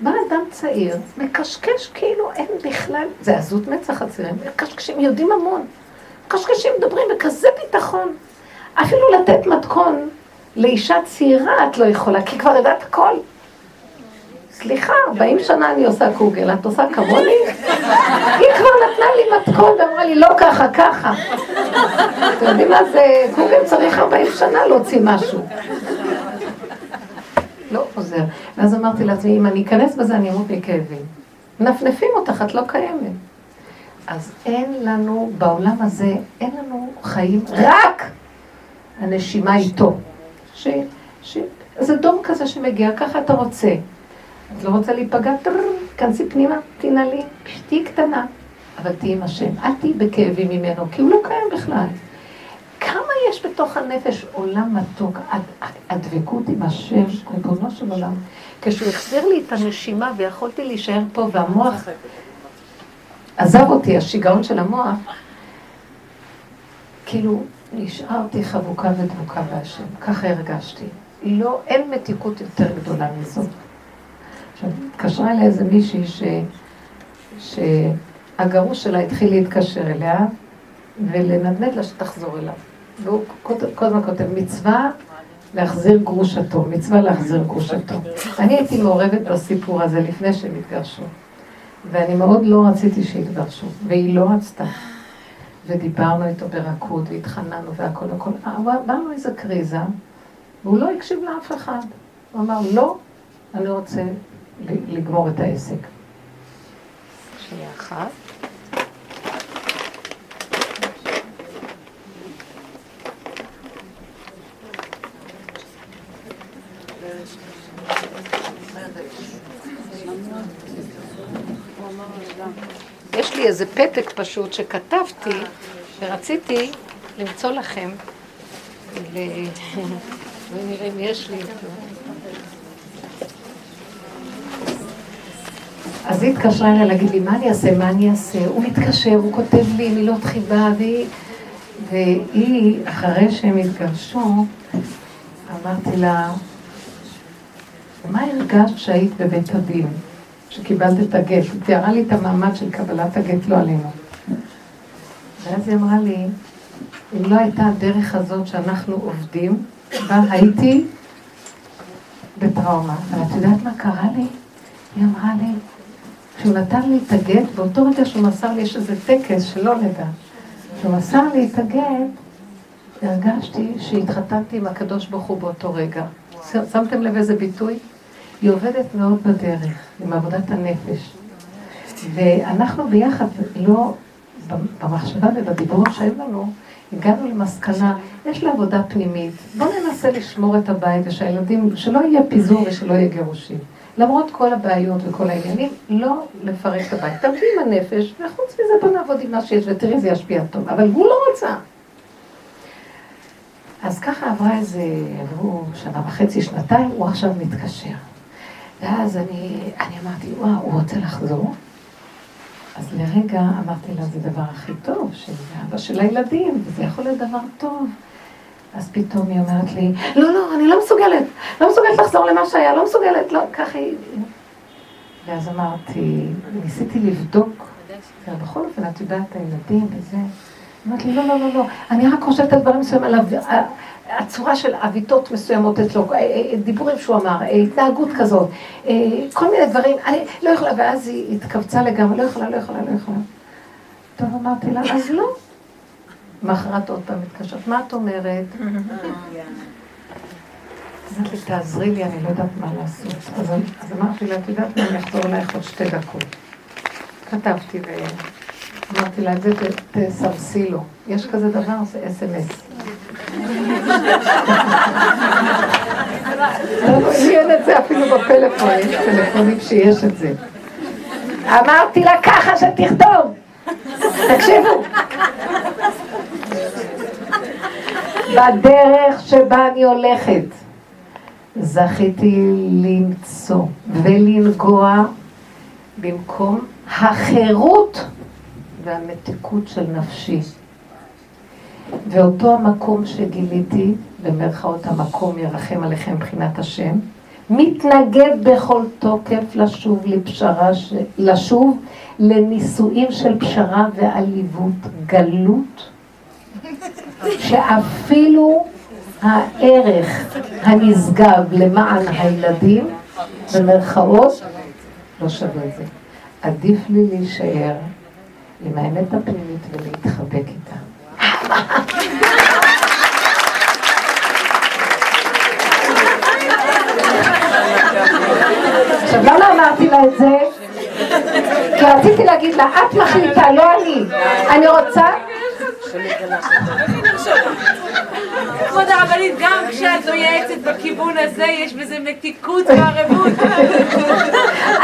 S1: בא אדם צעיר, מקשקש כאילו אין בכלל, זה עזות מצח הצעירים, מקשקשים, יודעים המון. מקשקשים, מדברים בכזה ביטחון. אפילו לתת מתכון לאישה צעירה את לא יכולה, כי כבר יודעת הכל. סליחה, 40 שנה אני עושה קוגל, את עושה כמוני? היא כבר נתנה לי מתכון ואמרה לי, לא ככה, ככה. אתם יודעים מה זה, קוגל צריך 40 שנה להוציא משהו. לא עוזר. ואז אמרתי לעצמי, אם אני אכנס בזה, אני אמות מכאבים. מנפנפים אותך, את לא קיימת. אז אין לנו, בעולם הזה, אין לנו חיים, רק הנשימה איתו. ש, ש, זה דום כזה שמגיע, ככה אתה רוצה. את לא רוצה להיפגע? כנסי פנימה, תנעלי, תהיי קטנה, אבל תהיי עם השם. אל תהיי בכאבים ממנו, כי הוא לא קיים בכלל. כמה יש בתוך הנפש עולם מתוק, הדבקות עם השם, ריבונו של עולם. כשהוא החזיר לי את הנשימה ויכולתי להישאר פה והמוח עזב אותי, השיגעון של המוח, כאילו נשארתי חבוקה ודבוקה בהשם, ככה הרגשתי. לא, אין מתיקות יותר גדולה מזאת. התקשרה אליי איזה מישהי ש... שהגרוש שלה התחיל להתקשר אליה ולנדנד לה שתחזור אליו. והוא כל הזמן כותב מצווה להחזיר גרושתו, מצווה להחזיר גרושתו. אני הייתי מעורבת בסיפור הזה לפני שהם התגרשו, ואני מאוד לא רציתי שיתגרשו, והיא לא רצתה. ודיברנו איתו ברכות, והתחננו והכל הכל. אמרנו איזה קריזה, והוא לא הקשיב לאף אחד. הוא אמר, לא, אני רוצה לגמור את העסק. שנייה אחת. יש לי איזה פתק פשוט שכתבתי ורציתי למצוא לכם, ונראה אם יש לי אותו. אז היא התקשרה אליי להגיד לי, מה אני אעשה, מה אני אעשה? הוא מתקשר, הוא כותב לי מילות חיבה, והיא, והיא אחרי שהם התגרשו, אמרתי לה, מה הרגשת שהיית בבית הדין, שקיבלת את הגט? היא תיארה לי את המעמד של קבלת הגט, לא עלינו. ואז היא אמרה לי, אם לא הייתה הדרך הזאת שאנחנו עובדים, בה הייתי בטראומה. אבל את יודעת מה קרה לי? היא אמרה לי, כשהוא נתן לי את הגט, באותו רגע שהוא מסר לי, יש איזה טקס שלא נדע. כשהוא מסר לי את הגט, הרגשתי שהתחתנתי עם הקדוש ברוך הוא באותו רגע. שמתם לב איזה ביטוי? היא עובדת מאוד בדרך, עם עבודת הנפש. ואנחנו ביחד, לא, במחשבה ובדיבורים שהיו לנו, הגענו למסקנה, יש לה עבודה פנימית, בואו ננסה לשמור את הבית ושהילדים, שלא יהיה פיזור ושלא יהיה גירושים. למרות כל הבעיות וכל העניינים, לא לפרק את הבית. תעבדי עם הנפש, וחוץ מזה בוא נעבוד עם מה שיש, ותראי זה ישפיע טוב. אבל הוא לא רצה. אז ככה עברה איזה, עברו שנה וחצי, שנתיים, הוא עכשיו מתקשר. ואז אני, אני אמרתי, וואו, הוא רוצה לחזור? אז לרגע אמרתי לה, זה דבר הכי טוב, שזה אבא של הילדים, וזה יכול להיות דבר טוב. אז פתאום היא אומרת לי, לא, לא, אני לא מסוגלת, לא מסוגלת לחזור למה שהיה, לא מסוגלת, לא, ככה היא... ואז אמרתי, ניסיתי לבדוק, בכל אופן, את יודעת, הילדים וזה. אמרתי לי, לא, לא, לא, לא, אני רק חושבת על דברים מסוימים, על הצורה של עוויתות מסוימות אצלו, אה, אה, דיבורים שהוא אמר, אה, התנהגות כזאת, כל מיני דברים, אני לא יכולה, ואז היא התכווצה לגמרי, לא יכולה, לא יכולה, לא יכולה. טוב, אמרתי לה, אז לא. מאחרת עוד פעם מתקשרת, מה את אומרת? אמרתי לי, תעזרי לי, אני לא יודעת מה לעשות. אז אמרתי לה, את יודעת מה, אני אחזור אלייך עוד שתי דקות. כתבתי ואמרתי לה, את זה תסרסי לו. יש כזה דבר, זה אס.אם.אס. לי אין את זה אפילו בפלאפון, יש טלפונים שיש את זה. אמרתי לה ככה שתכתוב. תקשיבו. בדרך שבה אני הולכת, זכיתי למצוא ולנגוע במקום החירות והמתיקות של נפשי. ואותו המקום שגיליתי, במרכאות המקום ירחם עליכם מבחינת השם, מתנגד בכל תוקף לשוב לפשרה, ש... לשוב לנישואים של פשרה ועליבות, גלות, שאפילו הערך הנשגב למען הילדים, במרכאות, לא שווה את זה. עדיף לי להישאר עם האמת הפנימית ולהתחבק איתה. עכשיו, למה אמרתי לה את זה? כי רציתי להגיד לה, את מחליטה, לא אני. אני רוצה...
S2: כבוד הרבנית, גם כשאת מייעצת בכיוון הזה, יש בזה מתיקות וערבות.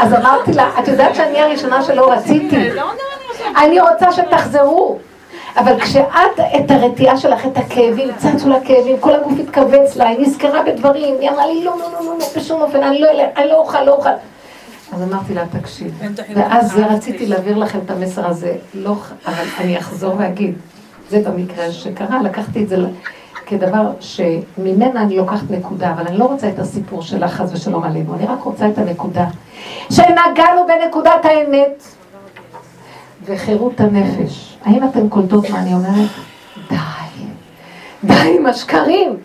S1: אז אמרתי לה, את יודעת שאני הראשונה שלא רציתי. אני רוצה שתחזרו. אבל כשאת, את הרתיעה שלך, את הכאבים, צצו לה כאבים, כל הגוף התכווץ לה, היא נזכרה בדברים, היא אמרה לי, לא, לא, לא, לא, לא, בשום אופן, לא אני לא אוכל, לא אוכל. אז אמרתי לה, תקשיב. ואז רציתי להעביר לכם את המסר הזה, לא, אבל אני אחזור ואגיד, זה במקרה שקרה, לקחתי את זה כדבר שממנה אני לוקחת נקודה, אבל אני לא רוצה את הסיפור שלך חס ושלום עלינו, אני רק רוצה את הנקודה. שנגענו בנקודת האמת וחירות הנפש. האם אתן קולטות מה אני אומרת? די, די עם השקרים.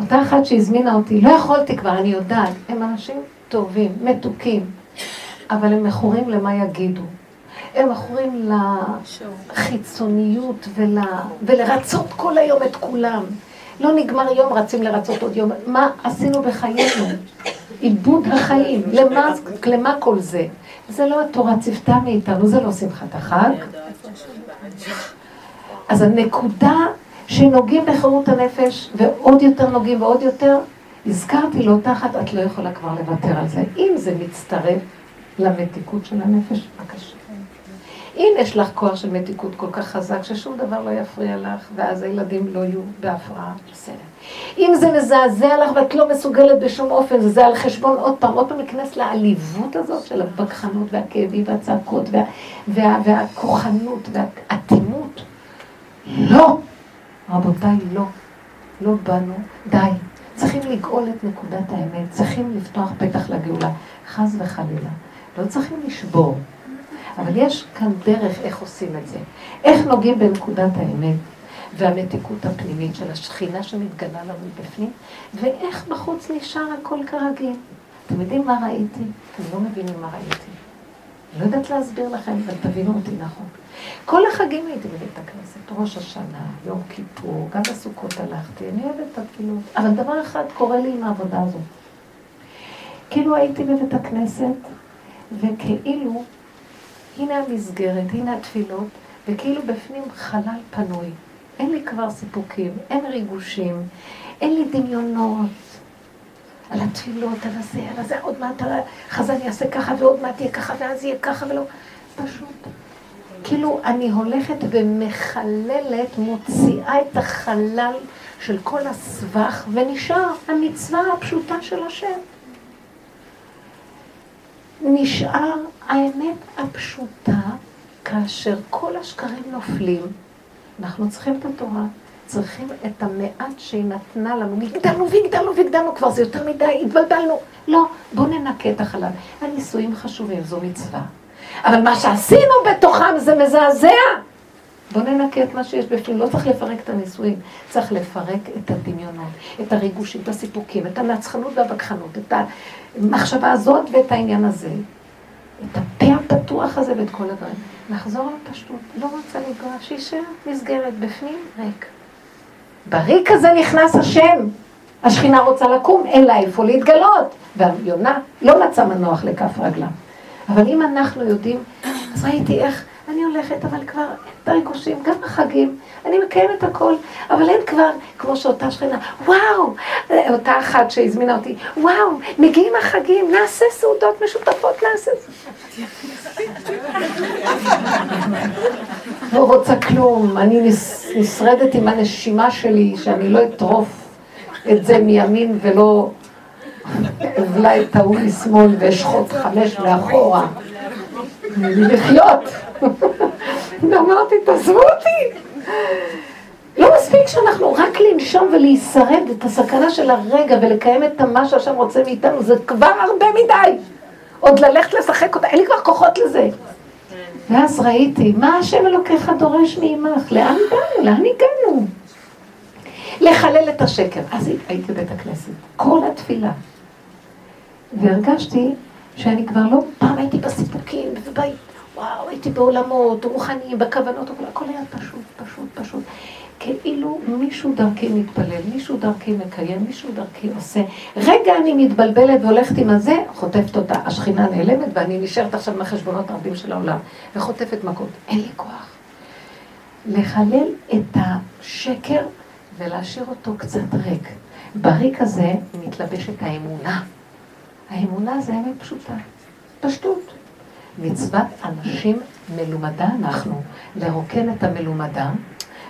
S1: אותה אחת שהזמינה אותי, לא יכולתי כבר, אני יודעת, הם אנשים טובים, מתוקים, אבל הם מכורים למה יגידו. הם מכורים לחיצוניות ול... ולרצות כל היום את כולם. לא נגמר יום, רצים לרצות עוד יום. מה עשינו בחיינו? עיבוד החיים. למה, למה כל זה? זה לא התורה ציוותה מאיתנו, זה לא שמחת החג. אז הנקודה שנוגעים בחירות הנפש, ועוד יותר נוגעים ועוד יותר, הזכרתי לאותה אחת, את לא יכולה כבר לוותר על זה. אם זה מצטרף למתיקות של הנפש, בבקשה. אם יש לך כוח של מתיקות כל כך חזק, ששום דבר לא יפריע לך, ואז הילדים לא יהיו בהפרעה, בסדר. אם זה מזעזע לך ואת לא מסוגלת בשום אופן, זה על חשבון עוד פעם, עוד פעם להיכנס לעליבות הזאת של הבקחנות והכאבים והצעקות וה, וה, והכוחנות והאטימות. לא, רבותיי, לא. לא באנו, די. צריכים לגאול את נקודת האמת, צריכים לפתוח פתח לגאולה, חס וחלילה. לא צריכים לשבור. אבל יש כאן דרך איך עושים את זה. איך נוגעים בנקודת האמת והמתיקות הפנימית של השכינה שמתגלה לנו בפנים, ואיך בחוץ נשאר הכל כרגיל. אתם יודעים מה ראיתי? אתם לא מבינים מה ראיתי. לא יודעת להסביר לכם, אבל תבינו אותי נכון. כל החגים הייתי בבית הכנסת, ראש השנה, יום כיפור, גם בסוכות הלכתי, אני אוהבת את התפילות. אבל דבר אחד קורה לי עם העבודה הזאת. כאילו הייתי בבית הכנסת, וכאילו הנה המסגרת, הנה התפילות, וכאילו בפנים חלל פנוי. אין לי כבר סיפוקים, אין ריגושים, אין לי דמיונות על התפילות, על הזה, על הזה, עוד מעט החזן יעשה ככה ועוד מעט יהיה ככה ואז יהיה ככה ולא... פשוט. כאילו אני הולכת ומחללת, מוציאה את החלל של כל הסבך, ונשאר המצווה הפשוטה של השם. נשאר האמת הפשוטה, כאשר כל השקרים נופלים, אנחנו צריכים את התורה, צריכים את המעט שהיא נתנה לנו. הגדלנו והגדלנו והגדלנו, כבר זה יותר מדי, התבלבלנו. לא, בואו ננקה את החלל. הנישואים חשובים, זו מצווה. אבל מה שעשינו בתוכם זה מזעזע. בואו ננקה את מה שיש בפנים, לא צריך לפרק את הנישואים, צריך לפרק את הדמיונות, את הריגושים, את הסיפוקים, את הנצחנות והבקחנות, את המחשבה הזאת ואת העניין הזה. את הפה הפתוח הזה ואת כל הדברים. לחזור לפשטות, לא רוצה לגרוע, שישאר מסגרת בפנים ריק. בריק הזה נכנס השם. השכינה רוצה לקום, אין לה איפה להתגלות. והיונה לא מצא מנוח לכף רגלה. אבל אם אנחנו יודעים, אז ראיתי איך אני הולכת, אבל כבר אין בריגושים, גם החגים, אני מקיימת הכל, אבל אין כבר, כמו שאותה שכנה, וואו, אותה אחת שהזמינה אותי, וואו, מגיעים החגים, נעשה סעודות משותפות, נעשה... לא רוצה כלום, אני נשרדת עם הנשימה שלי, שאני לא אטרוף את זה מימין ולא אבלה את ההוא משמאל ואשחוט חמש מאחורה. לחיות. ואמרתי, תעזבו אותי. לא מספיק שאנחנו רק לנשום ולהישרד את הסכנה של הרגע ולקיים את מה שהשם רוצה מאיתנו, זה כבר הרבה מדי. עוד ללכת לשחק אותה, אין לי כבר כוחות לזה. ואז ראיתי, מה השם אלוקיך דורש מעמך? לאן באנו? לאן הגענו? לחלל את השקר. אז הייתי בבית הכנסת, כל התפילה. והרגשתי שאני כבר לא, פעם הייתי בסיפוקים, ובית, וואו, הייתי בעולמות רוחניים, בכוונות, הכל היה פשוט, פשוט, פשוט. כאילו מישהו דרכי מתפלל, מישהו דרכי מקיים, מישהו דרכי עושה. רגע אני מתבלבלת והולכת עם הזה, חוטפת אותה. השכינה נעלמת ואני נשארת עכשיו מהחשבונות הרבים של העולם, וחוטפת מכות. אין לי כוח. לחלל את השקר ולהשאיר אותו קצת ריק. בריק הזה מתלבשת האמונה. האמונה זה אמת פשוטה, פשטות. מצוות אנשים מלומדה אנחנו, לרוקן את המלומדה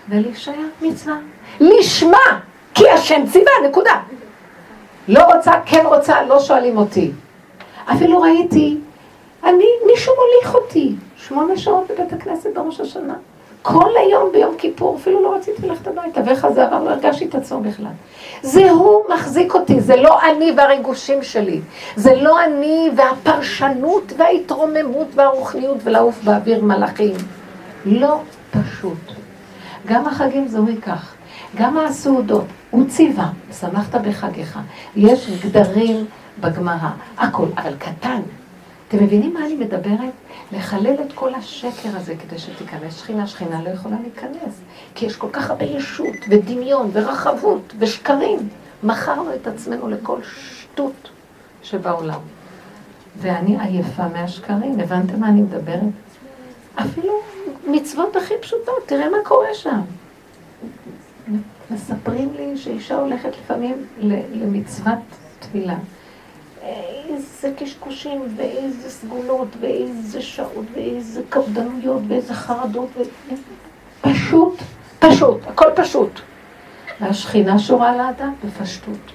S1: ולהישאר מצווה. לשמה, כי השם ציווה, נקודה. לא רוצה, כן רוצה, לא שואלים אותי. אפילו ראיתי, אני, מישהו מוליך אותי, שמונה שעות בבית הכנסת בראש השנה. כל היום ביום כיפור, אפילו לא רציתי ללכת הביתה, זה עבר, לא הרגשתי את עצמו בכלל. זה הוא מחזיק אותי, זה לא אני והריגושים שלי. זה לא אני והפרשנות וההתרוממות והרוחניות ולעוף באוויר מלאכים. לא פשוט. גם החגים זוהי כך, גם הסעודות, הוא ציווה, שמחת בחגיך. יש גדרים בגמרא, הכל, אבל קטן. אתם מבינים מה אני מדברת? לחלל את כל השקר הזה כדי שתיכנס שכינה. שכינה לא יכולה להיכנס, כי יש כל כך הרבה ישות ודמיון ורחבות ושקרים. מכרנו את עצמנו לכל שטות שבעולם. ואני עייפה מהשקרים, הבנתם מה אני מדברת? אפילו מצוות הכי פשוטות, תראה מה קורה שם. מספרים לי שאישה הולכת לפעמים למצוות תפילה. איזה קשקושים, ואיזה סגולות, ואיזה שעות, ואיזה קפדנויות, ואיזה חרדות, ו... פשוט, פשוט, הכל פשוט. והשכינה שורה על האדם בפשטות.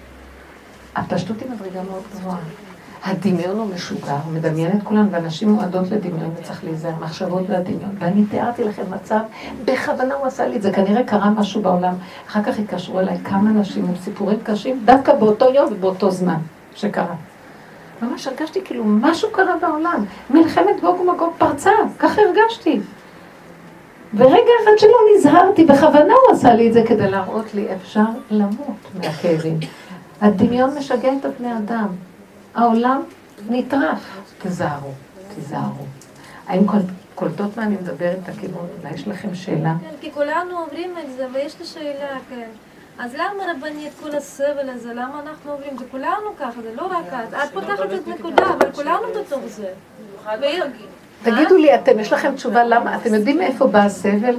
S1: הפשטות היא מדרגה מאוד גבוהה. הדמיון הוא משוגע, הוא מדמיין את כולם, ואנשים מועדות לדמיון וצריך להיזהר, מחשבות והדמיון. ואני תיארתי לכם מצב, בכוונה הוא עשה לי את זה, כנראה קרה משהו בעולם. אחר כך התקשרו אליי כמה נשים עם סיפורים קשים, דווקא באותו יום ובאותו זמן שקרה. ממש הרגשתי כאילו משהו קרה בעולם. מלחמת גוג ומגוג פרצה, ככה הרגשתי. ורגע אחד שלא נזהרתי, בכוונה הוא עשה לי את זה כדי להראות לי, אפשר למות מהכאבים. הדמיון משגע את הבני אדם. העולם נטרף. תזהרו, תזהרו. האם קולטות מה אני מדברת הכיוון? אולי יש לכם שאלה?
S4: כן, כי כולנו עוברים את זה, ויש לי שאלה, כן. אז למה רבנית כל הסבל הזה, למה אנחנו עוברים? זה כולנו ככה, זה לא רק את. את פותחת את נקודה, אבל כולנו בתוך זה.
S1: תגידו לי, אתם, יש לכם תשובה למה? אתם יודעים מאיפה בא הסבל?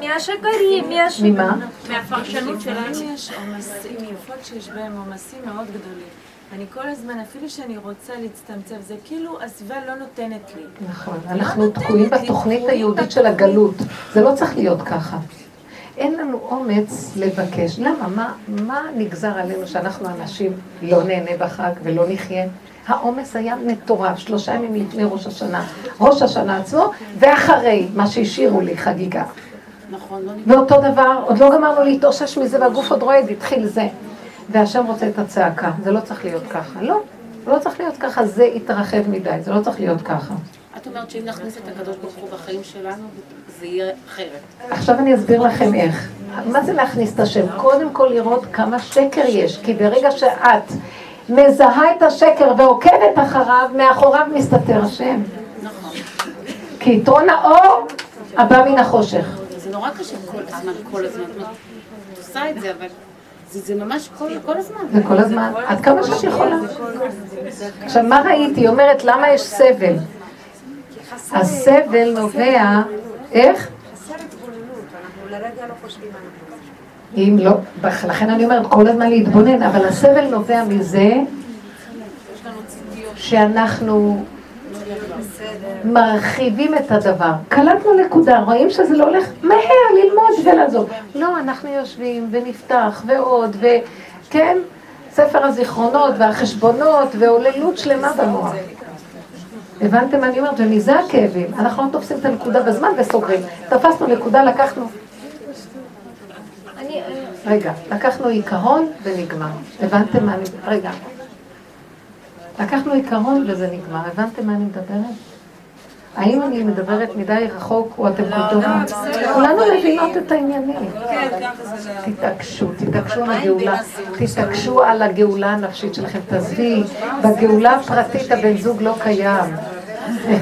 S4: מהשקרים, מהש...
S1: ממה?
S4: מהפרשנות שלנו.
S5: יש עומסים, מיוחד שיש בהם עומסים מאוד גדולים. אני כל הזמן, אפילו שאני רוצה להצטמצם, זה כאילו הסביבה לא נותנת לי.
S1: נכון, אנחנו תקועים בתוכנית היהודית של הגלות. זה לא צריך להיות ככה. אין לנו אומץ לבקש. למה? מה, מה נגזר עלינו שאנחנו אנשים לא נהנה בחג ולא נחיה? העומס היה מטורף, שלושה ימים לפני ראש השנה. ראש השנה עצמו, ואחרי מה שהשאירו לי חגיגה. נכון. לא ואותו דבר, עוד לא גמרנו להתאושש מזה והגוף עוד רועד, התחיל זה. והשם רוצה את הצעקה, זה לא צריך להיות ככה. לא, לא צריך להיות ככה, זה התרחב מדי, זה לא צריך להיות ככה.
S5: את אומרת שאם נכניס את הקדוש ברוך הוא בחיים שלנו, זה יהיה אחרת.
S1: עכשיו אני אסביר לכם איך. מה זה להכניס את השם? קודם כל לראות כמה שקר יש, כי ברגע שאת מזהה את השקר ועוקבת אחריו, מאחוריו מסתתר השם. נכון. כי יתרון האור הבא מן החושך.
S5: זה נורא קשה כל הזמן, כל הזמן. את עושה את זה, אבל... זה ממש כל הזמן.
S1: זה כל הזמן, עד כמה שאת יכולה. עכשיו, מה ראיתי? היא אומרת, למה יש סבל? הסבל נובע, איך? אם לא, לכן אני אומרת, כל הזמן להתבונן, אבל הסבל נובע מזה שאנחנו מרחיבים את הדבר. קלטנו נקודה, רואים שזה לא הולך מהר ללמוד ולעזוב. לא, אנחנו יושבים ונפתח ועוד, וכן, ספר הזיכרונות והחשבונות והוללות שלמה במוח. הבנתם מה אני אומרת? ומזה הכאבים. אנחנו לא תופסים את הנקודה בזמן וסוגרים. תפסנו נקודה, לקחנו... רגע, לקחנו עיקרון ונגמר. הבנתם מה אני... רגע. לקחנו עיקרון וזה נגמר. הבנתם מה אני מדברת? האם אני מדברת מדי רחוק או אתם
S4: לא,
S1: קוטעות?
S4: לא,
S1: כולנו מבינות את העניינים.
S4: כן,
S1: תתעקשו, תתעקשו על הגאולה, תתעקשו על הגאולה הנפשית שלכם. תעזבי, בגאולה הפרטית הבן זוג לא קיים.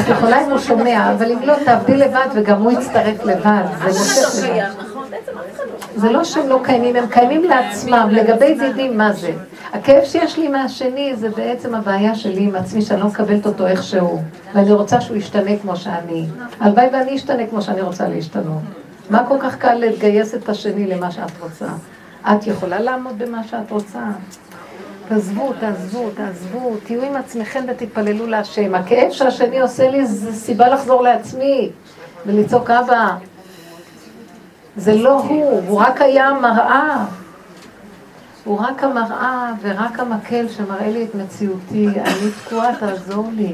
S1: את יכולה אם הוא שומע, אבל אם לא, תעבדי לבד וגם הוא יצטרף לבד. זה מושך לבד. זה לא שהם לא קיימים, הם קיימים לעצמם. לגבי זה יודעים מה זה. הכאב שיש לי מהשני זה בעצם הבעיה שלי עם עצמי, שאני לא מקבלת אותו איכשהו. ואני רוצה שהוא ישתנה כמו שאני. הלוואי ואני אשתנה כמו שאני רוצה להשתנות. מה כל כך קל לגייס את השני למה שאת רוצה? את יכולה לעמוד במה שאת רוצה? תעזבו, תעזבו, תעזבו, תהיו עם עצמכם ותתפללו להשם. הכאב שהשני עושה לי זה סיבה לחזור לעצמי ולצעוק אבא. זה לא הוא, הוא רק היה מראה. הוא רק המראה ורק המקל שמראה לי את מציאותי. אני תקועה, תעזור לי.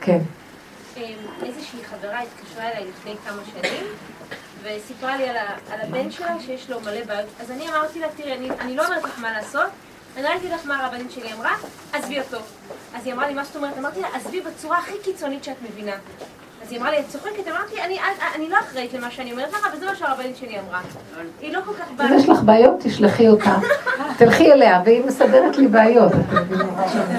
S1: כן.
S6: אמ, איזושהי חברה התקשרה אליי לפני כמה שנים וסיפרה לי על, הבן שלה שיש לו מלא בעיות. אז אני אמרתי לה, תראי, אני, לא אומרת לך מה לעשות, אני אגיד לך מה הרבנית שלי אמרה, עזבי אותו. אז היא אמרה לי, מה זאת אומרת? אמרתי לה, עזבי בצורה הכי קיצונית שאת מבינה. אז היא אמרה לי, את צוחקת? אמרתי, אני, אני, לא אחראית למה שאני אומרת לך, אבל זה מה שהרבנית שלי אמרה. היא לא כל כך באה...
S1: אם יש לך בעיות, תשלחי אותה. תלכי אליה, והיא מסדרת לי בעיות.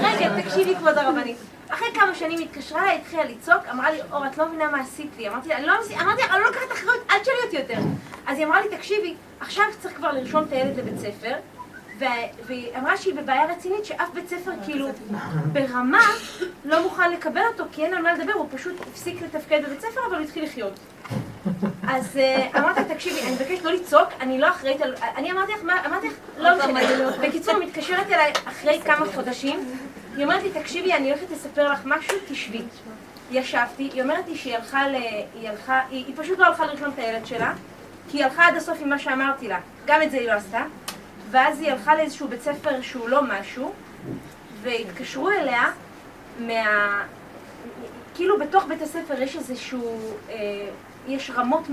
S6: רגע, תקשיבי כבוד הרבנית. אחרי כמה שנים התקשרה אליי, התחילה לצעוק, אמרה לי, אור, את לא מבינה מה עשית לי. אמרתי לה, אני לא אמרתי לה, אני לא לוקחת אחריות, אל תשאלי אותי יותר. אז היא אמרה לי, תקשיבי, עכשיו צריך כבר לרשום את הילד לבית ספר, והיא אמרה שהיא בבעיה רצינית, שאף בית ספר כאילו ברמה לא מוכן לקבל אותו, כי אין על מה לדבר, הוא פשוט הפסיק לתפקד בבית ספר, אבל הוא התחיל לחיות. אז אה, אמרתי תקשיבי, אני מבקשת לא לצעוק, אני לא אחראית על... אני אמרתי לך, מה, אמרתי לך, לא משנה. בקיצור, היא מתקשרת אליי אחרי כמה חודשים, היא אומרת לי, תקשיבי, אני הולכת לספר לך משהו, תשבי. ישבתי, היא אומרת לי שהיא הלכה ל... היא הלכה... היא פשוט לא הלכה לרשום את הילד שלה, כי היא הלכה עד הסוף עם מה שאמרתי לה. גם את זה היא לא עשתה. ואז היא הלכה לאיזשהו בית ספר שהוא לא משהו, והתקשרו אליה מה... כאילו בתוך בית הספר יש איזשהו... אה, יש רמות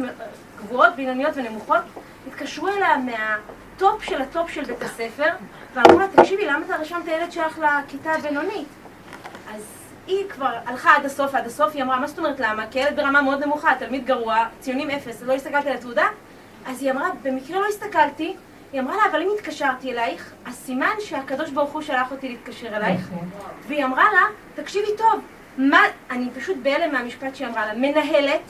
S6: גבוהות, בינוניות ונמוכות, התקשרו אליה מה top של ה top של בית הספר, ואמרו לה, תקשיבי, למה אתה רשמת את הילד שלך לכיתה הבינונית? אז היא כבר הלכה עד הסוף, עד הסוף, היא אמרה, מה זאת אומרת למה? כי ילד ברמה מאוד נמוכה, תלמיד גרוע, ציונים אפס, לא הסתכלתי על התעודה? אז היא אמרה, במקרה לא הסתכלתי, היא אמרה לה, אבל אם התקשרתי אלייך, אז סימן שהקדוש ברוך הוא שלח אותי להתקשר אלייך, והיא אמרה לה, תקשיבי טוב, מה, אני פשוט בהלם מהמשפט שהיא אמרה לה, מנהלת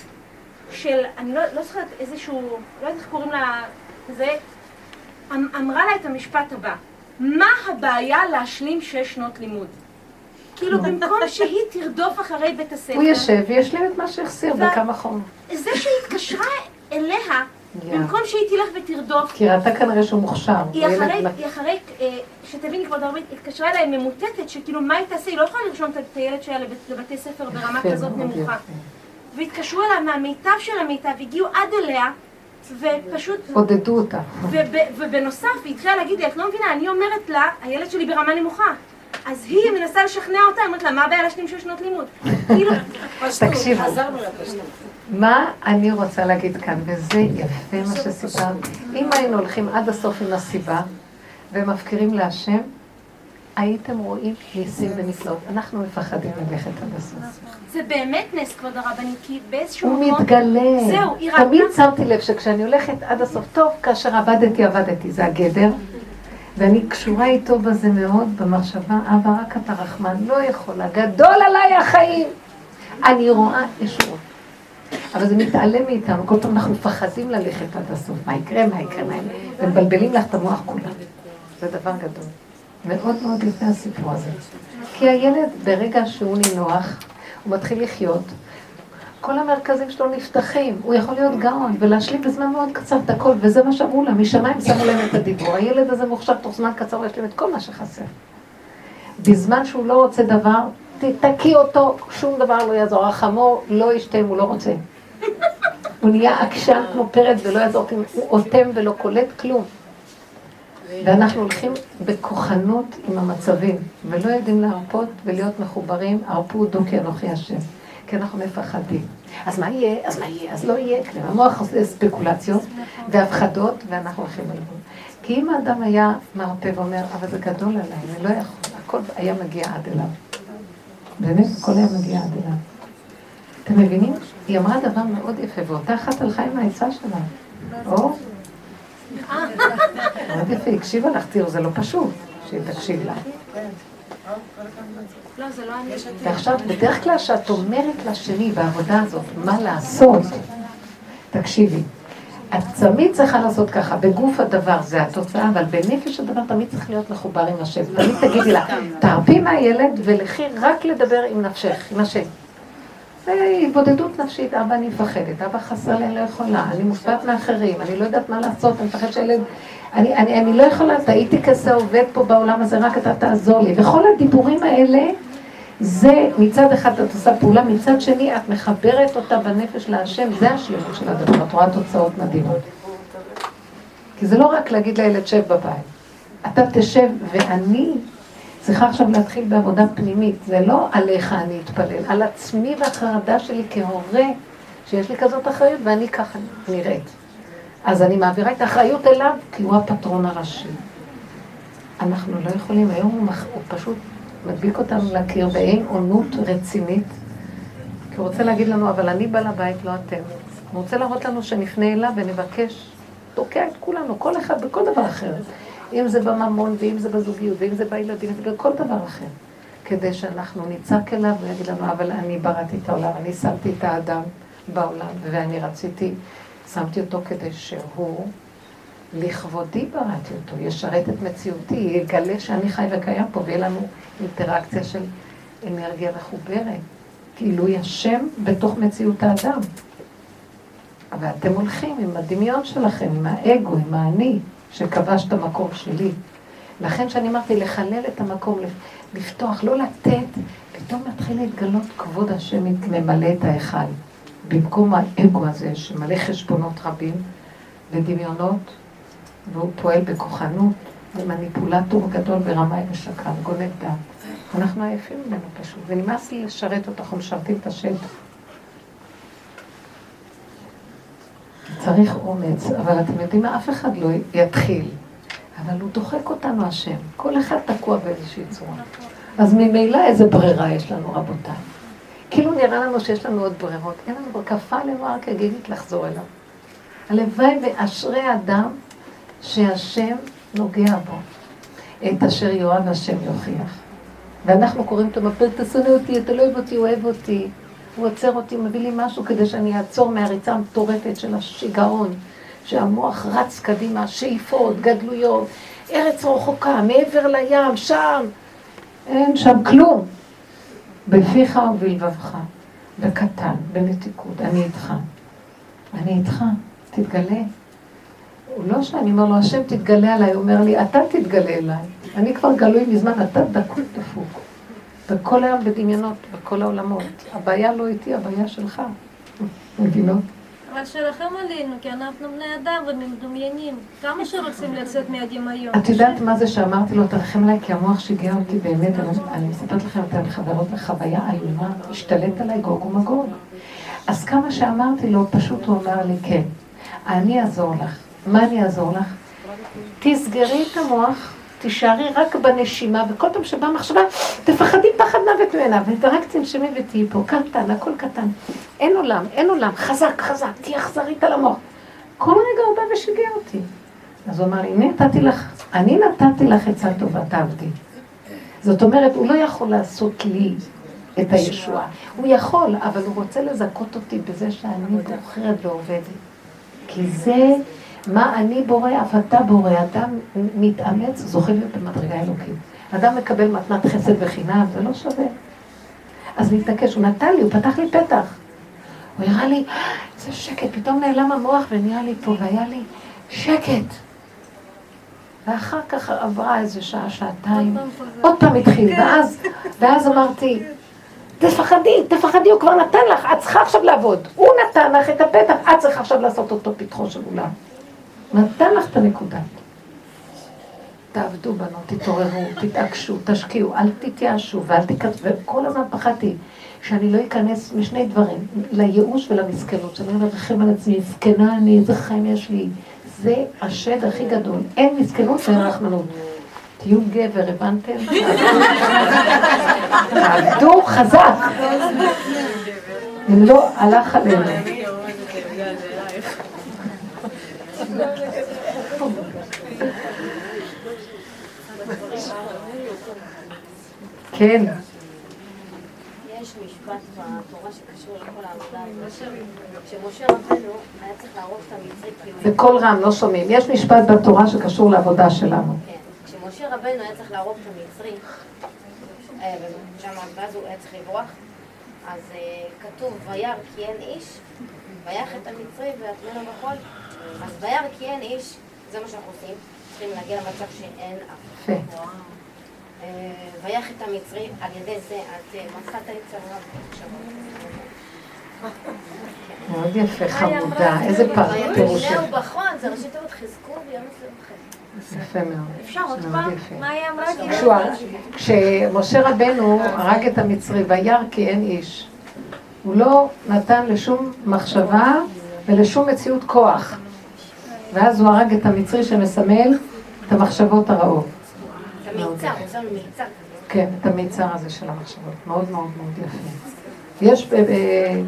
S6: של, אני לא, לא זוכרת איזשהו, לא יודעת איך קוראים לה, זה, אמ- אמרה לה את המשפט הבא, מה הבעיה להשלים שש שנות לימוד? כאילו במקום שהיא תרדוף אחרי בית הספר,
S1: הוא יושב וישלים את מה שהחסיר בכמה חום.
S6: זה שהיא התקשרה אליה. במקום שהיא תלך ותרדוף,
S1: כי ראתה כנראה שהוא מוכשר.
S6: היא אחרי, היא אחרי, אה, שתביני כבוד הרבית, התקשרה אליי ממוטטת, שכאילו מה היא תעשה, היא לא יכולה לרשום את הילד שלה לבתי ספר ברמה כזאת נמוכה. והתקשרו אליה מהמיטב של המיטב, הגיעו עד אליה, ופשוט
S1: עודדו אותה.
S6: וב, ובנוסף, היא התחילה להגיד לי, את לא מבינה, אני אומרת לה, הילד שלי ברמה נמוכה. אז היא מנסה לשכנע אותה, היא אומרת לה, מה הבעיה להשלים שש שנות לימוד? כאילו,
S1: תקשיבו, מה אני רוצה להגיד כאן, וזה יפה מה שסיפרת. אם היינו הולכים עד הסוף עם הסיבה ומפקירים להשם, הייתם רואים ניסים ונפלאות. אנחנו מפחדים ללכת עד הסוף.
S6: זה באמת נס, כבוד הרבנית, כי באיזשהו
S1: הוא
S6: מקום...
S1: מתגלה.
S6: זהו, היא ראתה...
S1: תמיד שמתי לב שכשאני הולכת עד הסוף, טוב, כאשר עבדתי, עבדתי, זה הגדר. ואני קשורה איתו בזה מאוד, במחשבה, אבא, רק אתה רחמן, לא יכולה, גדול עליי החיים. אני רואה ישועות. אבל זה מתעלם מאיתנו, כל פעם אנחנו מפחדים ללכת עד הסוף. מה יקרה, מה יקרה, מה יקרה, ומבלבלים לך את המוח כולם. זה דבר גדול. מאוד מאוד לפני הסיפור הזה. כי הילד, ברגע שהוא נינוח, הוא מתחיל לחיות, כל המרכזים שלו נפתחים, הוא יכול להיות גאון ולהשלים בזמן מאוד קצר את הכל, וזה מה שאמרו לה, משמיים שמו להם את הדיבור. הילד הזה מוכשר תוך זמן קצר הוא ישלים את כל מה שחסר. בזמן שהוא לא רוצה דבר, תתקי אותו, שום דבר לא יעזור. החמור לא ישתה אם הוא לא רוצה. הוא נהיה עקשן כמו פרד ולא יעזור, כלום. הוא אוטם ולא קולט כלום. ואנחנו הולכים בכוחנות עם המצבים, ולא יודעים להרפות ולהיות מחוברים, הרפו הודו כי אנוכי השם. כי אנחנו מפחדים. אז מה יהיה? אז מה יהיה? אז לא יהיה כלום. המוח עושה ספקולציות והפחדות, ואנחנו הולכים לאיבוד. כי אם האדם היה מרפא ואומר, אבל זה גדול עליי, אני לא יכול, הכל היה מגיע עד אליו. באמת, הכל היה מגיע עד אליו. אתם מבינים? היא אמרה דבר מאוד יפה, ואותה אחת הלכה עם העצה שלה. או? מאוד יפה, היא הקשיבה לך, תראו, זה לא פשוט שהיא תקשיב לך.
S6: לא, זה לא אני.
S1: ועכשיו, בדרך כלל כשאת אומרת לשני בעבודה הזאת מה לעשות, תקשיבי, את תמיד צריכה לעשות ככה, בגוף הדבר זה התוצאה, אבל בנפש הדבר תמיד צריך להיות מחובר עם השם. תמיד תגידי לה, תרפי מהילד ולכי רק לדבר עם נפשך, עם השם. זה התבודדות נפשית, אבא אני מפחדת, אבא חסר לי, אני לא יכולה, אני מושפעת מאחרים, אני לא יודעת מה לעשות, אני מפחדת שהילד, אני, אני, אני לא יכולה, טעיתי כזה עובד פה בעולם הזה, רק אתה תעזור לי. וכל הדיבורים האלה, זה מצד אחד את עושה פעולה, מצד שני את מחברת אותה בנפש להשם, זה השלמות של הדבר, את רואה תוצאות מדהימות. כי זה לא רק להגיד לילד שב בבית. אתה תשב ואני צריכה עכשיו להתחיל בעבודה פנימית. זה לא עליך אני אתפלל, על עצמי והחרדה שלי כהורה, שיש לי כזאת אחריות ואני ככה נראית. אז אני מעבירה את האחריות אליו, כי הוא הפטרון הראשי. אנחנו לא יכולים, היום הוא, מח... הוא פשוט מדביק אותנו לקיר באין עונות רצינית, כי הוא רוצה להגיד לנו, אבל אני בעל הבית, לא אתם. הוא רוצה להראות לנו שנפנה אליו ונבקש, תוקע את כולנו, כל אחד בכל דבר אחר. אם זה בממון, ואם זה בזוגיות, ואם זה בילדים, ובכל דבר אחר. כדי שאנחנו נצעק אליו ויגיד לנו, אבל אני בראתי את העולם, אני שמתי את האדם בעולם, ואני רציתי, שמתי אותו כדי שהוא, לכבודי בראתי אותו, ישרת את מציאותי, יגלה שאני חי וקיים פה, ויהיה לנו אינטראקציה של אנרגיה מחוברת. גילוי השם בתוך מציאות האדם. אבל אתם הולכים עם הדמיון שלכם, עם האגו, עם האני. שכבש את המקום שלי. לכן שאני אמרתי לחלל את המקום, לפתוח, לא לתת, פתאום מתחיל להתגלות כבוד השם ממלא את ההיכל. במקום האגו הזה שמלא חשבונות רבים ודמיונות, והוא פועל בכוחנות, ומניפולטור גדול ורמאי ושקרן, גונב דעת. אנחנו עייפים ממנו פשוט, ונמאס לי לשרת אותו, אנחנו משרתים את השטח. צריך אומץ, אבל אתם יודעים מה? אף אחד לא יתחיל. אבל הוא דוחק אותנו השם. כל אחד תקוע באיזושהי צורה. אז ממילא איזה ברירה יש לנו, רבותיי. כאילו נראה לנו שיש לנו עוד ברירות. אין לנו ברירה. כפה עלינו רק הגיגית לחזור אליו. הלוואי ואשרי אדם שהשם נוגע בו. את אשר יאהב השם יוכיח. ואנחנו קוראים את המפר, תשונא אותי, אתה לא אוהב אותי, הוא אוהב אותי. הוא עוצר אותי, מביא לי משהו כדי שאני אעצור מהריצה המטורפת של השיגעון, שהמוח רץ קדימה, שאיפות, גדלויות, ארץ רחוקה, מעבר לים, שם, אין שם כלום. בפיך ובלבבך, בקטן, במתיקות, אני איתך. אני איתך, תתגלה. הוא לא שאני אומר לו, השם תתגלה עליי, הוא אומר לי, אתה תתגלה אליי. אני כבר גלוי מזמן, אתה דקות דפוק. וכל היום בדמיונות, בכל העולמות. הבעיה לא איתי, הבעיה שלך. מבינות?
S4: אבל שלכם עלינו, כי אנחנו בני אדם ומדומיינים. כמה שרוצים לצאת מהדמיון.
S1: את יודעת מה זה שאמרתי לו, תרחם עליי, כי המוח שיגע אותי באמת, אני מספרת לכם את החברות בחוויה איומה, השתלט עליי גוג ומגוג. אז כמה שאמרתי לו, פשוט הוא אמר לי, כן, אני אעזור לך. מה אני אעזור לך? תסגרי את המוח תישארי רק בנשימה, וכל פעם שבאה מחשבה, תפחדי פחד מוות ממנה, ורק תנשמי ותהיי פה, קטן, הכל קטן. אין עולם, אין עולם, חזק, חזק, תהיי אכזרית על המוח. כל רגע הוא בא ושיגע אותי. אז הוא אמר לי, אני נתתי לך, אני נתתי לך עצה טובה, תעבדי. זאת אומרת, הוא לא יכול לעשות לי את הישועה. הוא יכול, אבל הוא רוצה לזכות אותי בזה שאני בוחרת ועובדת. כי זה מה אני בורא, אף אתה בורא. אדם מתאמץ, זוכה להיות במדרגה אלוקית. אדם מקבל מתנת חסד וחינם, זה לא שווה. אז להתעקש, הוא נתן לי, הוא פתח לי פתח. הוא הראה לי, איזה שקט, פתאום נעלם המוח ונהיה לי פה, והיה לי שקט. ואחר כך עברה איזה שעה, שעתיים, עוד פעם התחיל, ואז, ואז אמרתי, תפחדי, תפחדי, הוא כבר נתן לך, את צריכה עכשיו לעבוד. הוא נתן לך את הפתח, את צריכה עכשיו לעשות אותו פתחו של אולם. נתן לך את הנקודה. תעבדו בנו, תתעוררו, תתעקשו, תשקיעו, אל תתייאשו ואל תיכנסו, וכל הזמן פחדתי שאני לא אכנס משני דברים, לייאוש ולמסכנות, שאני מרחם על עצמי, זקנה אני, איזה חיים יש לי. זה השד הכי גדול, אין מסכנות ואין רחמנות. תהיו גבר, הבנתם? תעבדו חזק. אם לא, הלך עלינו. כן.
S7: יש משפט בתורה שקשור לכל העבודה כשמשה רבנו היה צריך להרוג את המצרי.
S1: בקול רם, לא שומעים. יש משפט בתורה שקשור לעבודה שלנו.
S7: כן. כשמשה רבנו היה צריך להרוג את המצרי, אה, ואז הוא היה צריך לברוח, אז אה, כתוב, וירא כי אין איש, ויח את המצרי ויטמנו בחול. אז וירא כי אין איש, זה מה שאנחנו עושים. צריכים להגיע למצב שאין אף. אה, ויח את המצרי, על ידי זה את אה, מצאת את צרה
S1: מאוד יפה, חמודה. איזה פירוש.
S7: ויחנהו בחון, זה ראשי תיבות חזקו ביום מסוימכם.
S1: יפה מאוד.
S6: אפשר עוד פעם?
S4: מה היא אמרה?
S1: כשמשה רבנו הרג את המצרי וירא כי אין איש, הוא לא נתן לשום מחשבה ולשום מציאות כוח. ואז הוא הרג את המצרי שמסמל את המחשבות הרעות.
S7: מיצר.
S1: כן, את המיצר הזה של המחשבות. מאוד מאוד מאוד יפה. יש ב- ב-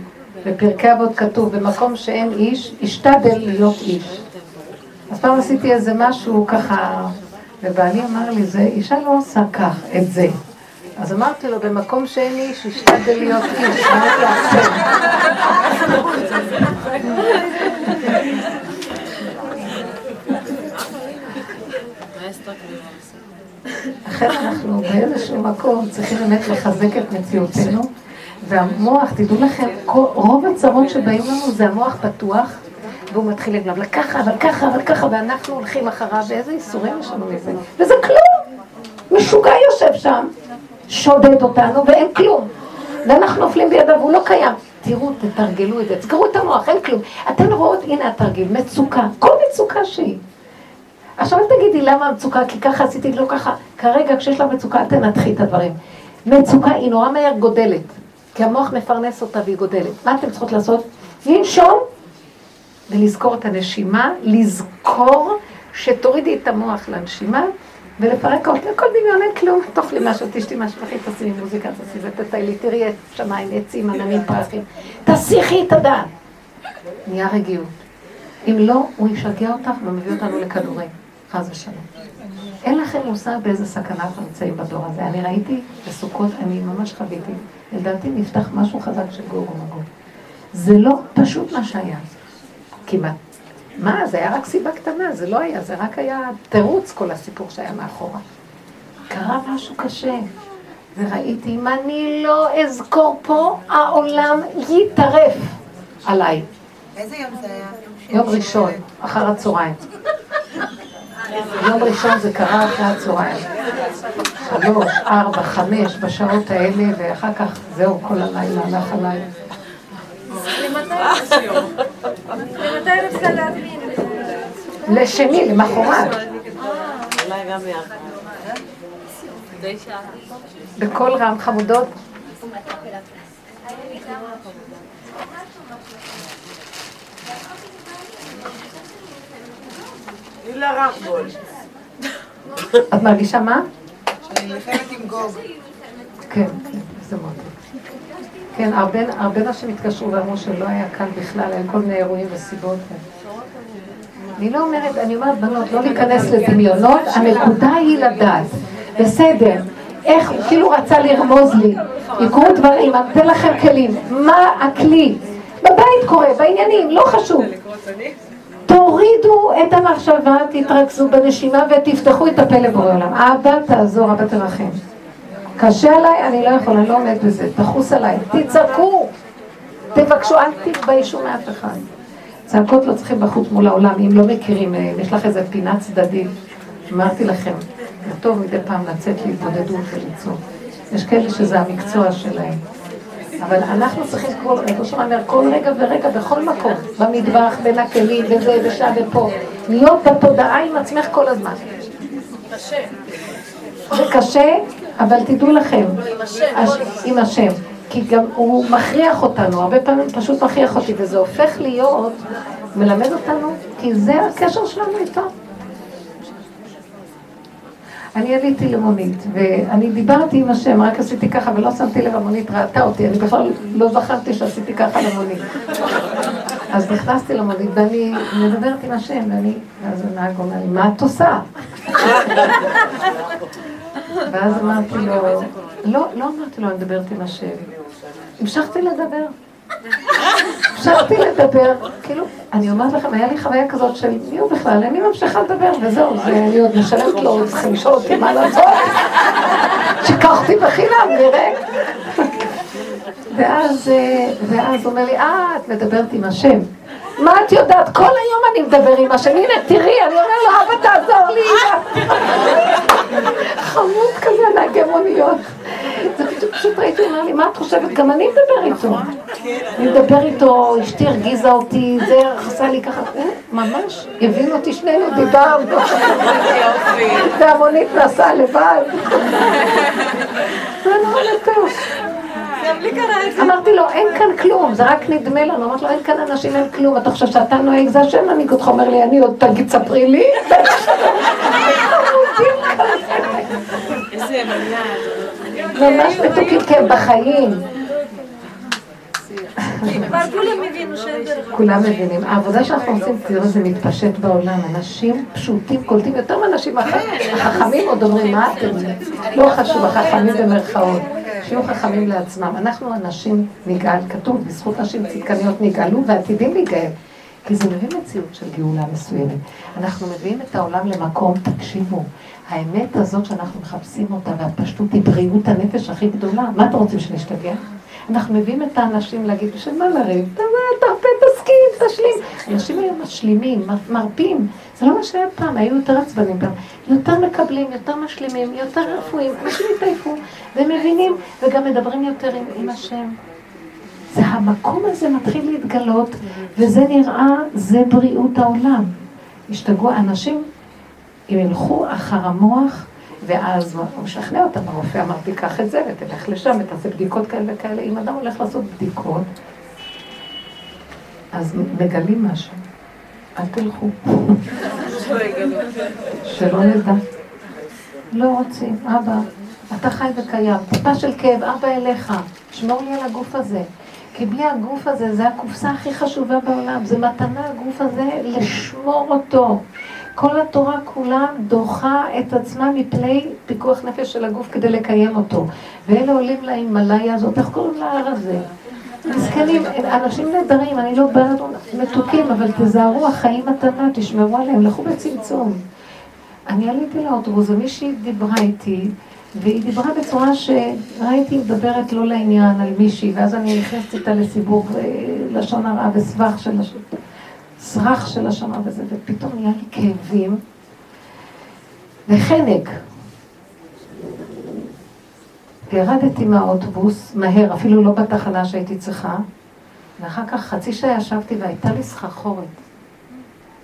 S1: בפרקי אבות כתוב, במקום שאין איש, השתדל להיות איש. אז פעם עשיתי איזה משהו ככה, ובעלי אמר לי, זה, אישה לא עושה כך, את זה. אז אמרתי לו, במקום שאין איש, השתדל להיות איש, מה אני אעשה? לכן אנחנו באיזשהו מקום צריכים באמת לחזק את מציאותנו, והמוח, תדעו לכם, רוב הצרות שבאים לנו זה המוח פתוח, והוא מתחיל לגלב, ככה, אבל ככה, אבל ככה, ואנחנו הולכים אחריו, ואיזה איסורים יש לנו מזה. וזה כלום! משוגע יושב שם, שודד אותנו, ואין כלום. ואנחנו נופלים בידיו, הוא לא קיים. תראו, תתרגלו את זה, תסגרו את המוח, אין כלום. אתן רואות, הנה התרגיל, מצוקה, כל מצוקה שהיא. עכשיו אל תגידי למה המצוקה, כי ככה עשיתי, לא ככה. כרגע כשיש לה מצוקה, אל תנתחי את הדברים. מצוקה היא נורא מהר גודלת, כי המוח מפרנס אותה והיא גודלת. מה אתן צריכות לעשות? לנשום ולזכור את הנשימה, לזכור שתורידי את המוח לנשימה ולפרק אותה, כל דמיון אין כלום, תאכלי משהו, תשתי משהו, תחי, תשימי מוזיקה, תעשי ותטיילי, תראי את שמיים, עצים, עננים, פרחים, תסיכי את הדעת. נהיה רגיעות. אם לא, הוא ישגע אותך ומביא אותנו לכדורים, חס ושלום. אין לכם מושג באיזה סכנה אנחנו נמצאים בדור הזה. אני ראיתי בסוכות, אני ממש חוויתי, לדעתי נפתח משהו חזק של גור ומגור. זה לא פשוט מה שהיה, כמעט. מה, זה היה רק סיבה קטנה, זה לא היה, זה רק היה תירוץ כל הסיפור שהיה מאחורה. קרה משהו קשה, וראיתי, אם אני לא אזכור פה, העולם יטרף עליי.
S8: איזה יום זה היה?
S1: יום ראשון, אחר הצהריים. יום ראשון זה קרה אחרי הצהריים. שלוש, ארבע, חמש, בשעות האלה, ואחר כך זהו, כל הלילה הלך עליי. לשני, למחרת. בקול רם חמודות.
S8: הילה רמבול.
S1: את מרגישה מה?
S8: שאני נלחמת עם גוג.
S1: כן, כן, זה מאוד. כן, הרבה, הרבה נשים התקשרו ואמרו שלא היה קל בכלל, היה כל מיני אירועים וסיבות. אני לא אומרת, אני אומרת, בנות, לא להיכנס לדמיונות, הנקודה היא לדעת. בסדר, איך, הוא כאילו רצה לרמוז לי, יקרו דברים, אני אתן לכם כלים. מה הכלי? בבית קורה, בעניינים, לא חשוב. תורידו את המחשבה, תתרכזו בנשימה ותפתחו את הפה לבורא עולם. אבא תעזור, אבא תרחם. קשה עליי, אני לא יכולה, לא עומד בזה. תחוס עליי, תצעקו, תבקשו, אל תתביישו מאף אחד. צעקות לא צריכים בחוץ מול העולם, אם לא מכירים, אה, יש לך איזה פינה צדדית. אמרתי לכם, טוב מדי פעם לצאת להתבודדות ולצעוק. יש כאלה שזה המקצוע שלהם. אבל אנחנו צריכים כל רגע, שם אומר, כל רגע ורגע, בכל מקום, במטבח, בין הכלים, וזה, ושם ופה, להיות בתודעה עם עצמך כל הזמן. זה קשה, אבל תדעו לכם, עם השם, כי גם הוא מכריח אותנו, הרבה פעמים פשוט מכריח אותי, וזה הופך להיות, מלמד אותנו, כי זה הקשר שלנו איתו. אני עליתי למונית, ואני דיברתי עם השם, רק עשיתי ככה ולא שמתי לב, המונית ראתה אותי, אני בכלל לא זכרתי שעשיתי ככה למונית. אז נכנסתי למונית ואני מדברת עם השם, ואני, ואז הנהג אומר לי, מה את עושה? ואז אמרתי לו, לא, לא אמרתי לו, אני מדברת עם השם. המשכתי לדבר. המשכתי לדבר, כאילו, אני אומרת לכם, היה לי חוויה כזאת של מי הוא בכלל, אני ממשיכה לדבר, וזהו, זה, אני עוד משלמת לו, צריכים לשאול אותי מה לעשות. שיקחתי בחינם, נראה. ואז, אה, ואז אומר לי, אה, את מדברת עם השם. מה את יודעת? כל היום אני מדבר עם השני, הנה תראי, אני אומר לו, אבא תעזור לי. חמוד כזה, נהגי מוניות. זה בדיוק פשוט ראיתי, הוא אמר לי, מה את חושבת? גם אני מדבר איתו. אני מדבר איתו, אשתי הרגיזה אותי, זה עשה לי ככה, אה, ממש, הבין אותי, שנינו דיברנו. והמונית נסעה לבד. זה נורא לטוב. אמרתי לו, אין כאן כלום, זה רק נדמה לנו. אמרתי לו, אין כאן אנשים, אין כלום. אתה חושב שאתה נוהג, זה השם מנהיג אותך. אומר לי, אני עוד תגיד, ספרי לי.
S5: איזה אמונה.
S1: ממש מתוקים כי הם בחיים.
S9: כולם
S1: מבינים. העבודה שאנחנו עושים, תראו, זה מתפשט בעולם. אנשים פשוטים קולטים יותר מאנשים הח- החכמים עוד אומרים, מה אתם? לא חשוב, החכמים במרכאות. שיהיו חכמים לעצמם. אנחנו אנשים נגאל, כתוב, בזכות נשים צדקניות נגאלו ועתידים להיגאל. כי זה מביא מציאות של גאולה מסוימת. אנחנו מביאים את העולם למקום, תקשיבו, האמת הזאת שאנחנו מחפשים אותה והפשטות היא בריאות הנפש הכי גדולה. מה אתם רוצים שנשתגע? אנחנו מביאים את האנשים להגיד, בשביל מה לריב? תרפה, תסכים, תשלים. אנשים היום משלימים, מרפים. זה לא מה שהיה פעם, היו יותר עצבנים פעם. יותר מקבלים, יותר משלימים, יותר רפואים. אנשים התעייפו, והם מבינים, וגם מדברים יותר עם, עם השם. זה המקום הזה מתחיל להתגלות, וזה נראה, זה בריאות העולם. השתגעו אנשים, אם ילכו אחר המוח, ואז הוא משכנע אותם, הרופא אמר, תיקח את זה ותלך לשם ותעשה בדיקות כאלה וכאלה. אם אדם הולך לעשות בדיקות, אז מגלים משהו. אל תלכו. שלא נדע. לא רוצים, אבא, אתה חי וקיים, טיפה של כאב, אבא אליך, שמור לי על הגוף הזה. כי בלי הגוף הזה, זה הקופסה הכי חשובה בעולם, זה מתנה הגוף הזה לשמור אותו. כל התורה כולה דוחה את עצמה מפני פיקוח נפש של הגוף כדי לקיים אותו. ואלה עולים להימאליה הזאת, איך קוראים להר הזה? מסכנים, אנשים נהדרים, אני לא בעד מתוקים, אבל תזהרו, החיים מתנה, תשמרו עליהם, לכו בצמצום. אני עליתי לאוטובוס ומישהי דיברה איתי, והיא דיברה בצורה שראיתי מדברת לא לעניין על מישהי, ואז אני נכנסת איתה לסיבוב אה, לשון הרע וסבך של לשון, סרח של הרע וזה, ופתאום נהיה לי כאבים וחנק. וירדתי מהאוטובוס מהר, אפילו לא בתחנה שהייתי צריכה, ואחר כך חצי שעה ישבתי והייתה לי סחרחורת.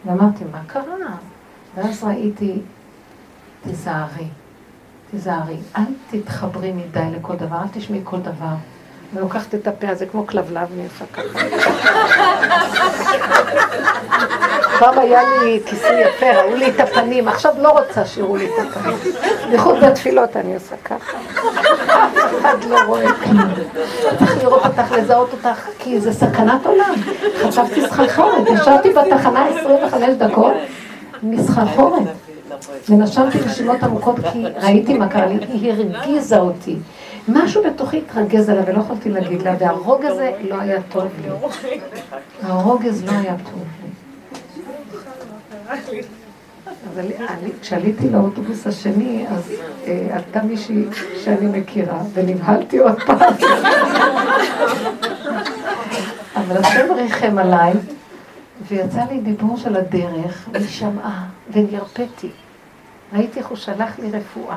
S1: ואמרתי, מה קרה? ואז ראיתי, תיזהרי, תיזהרי, אל תתחברי מדי לכל דבר, אל תשמעי כל דבר. ולוקחת את הפה הזה כמו כלבלב, עושה ככה. פעם היה לי כיסוי יפה, ראו לי את הפנים, עכשיו לא רוצה שיראו לי את הפנים. בייחוד בתפילות אני עושה ככה. אף אחד לא רואה כלום. צריך לראות אותך, לזהות אותך, כי זה סכנת עולם. חשבתי סחרחורת, ישבתי בתחנה 25 דקות מסחרחורת. ונשמתי נשימות עמוקות כי ראיתי מה קרה לי, היא הרגיזה אותי. משהו בתוכי התרגז עליה ולא יכולתי להגיד לה, והרוג הזה לא היה טוב לי. הרוגז לא היה טוב לי. אז כשעליתי לאוטובוס השני, אז אה, עלתה מישהי שאני מכירה, ונבהלתי עוד פעם. אבל השם ריחם עליי, ויצא לי דיבור של הדרך, והיא שמעה, ונרפאתי. ראיתי איך הוא שלח לי רפואה.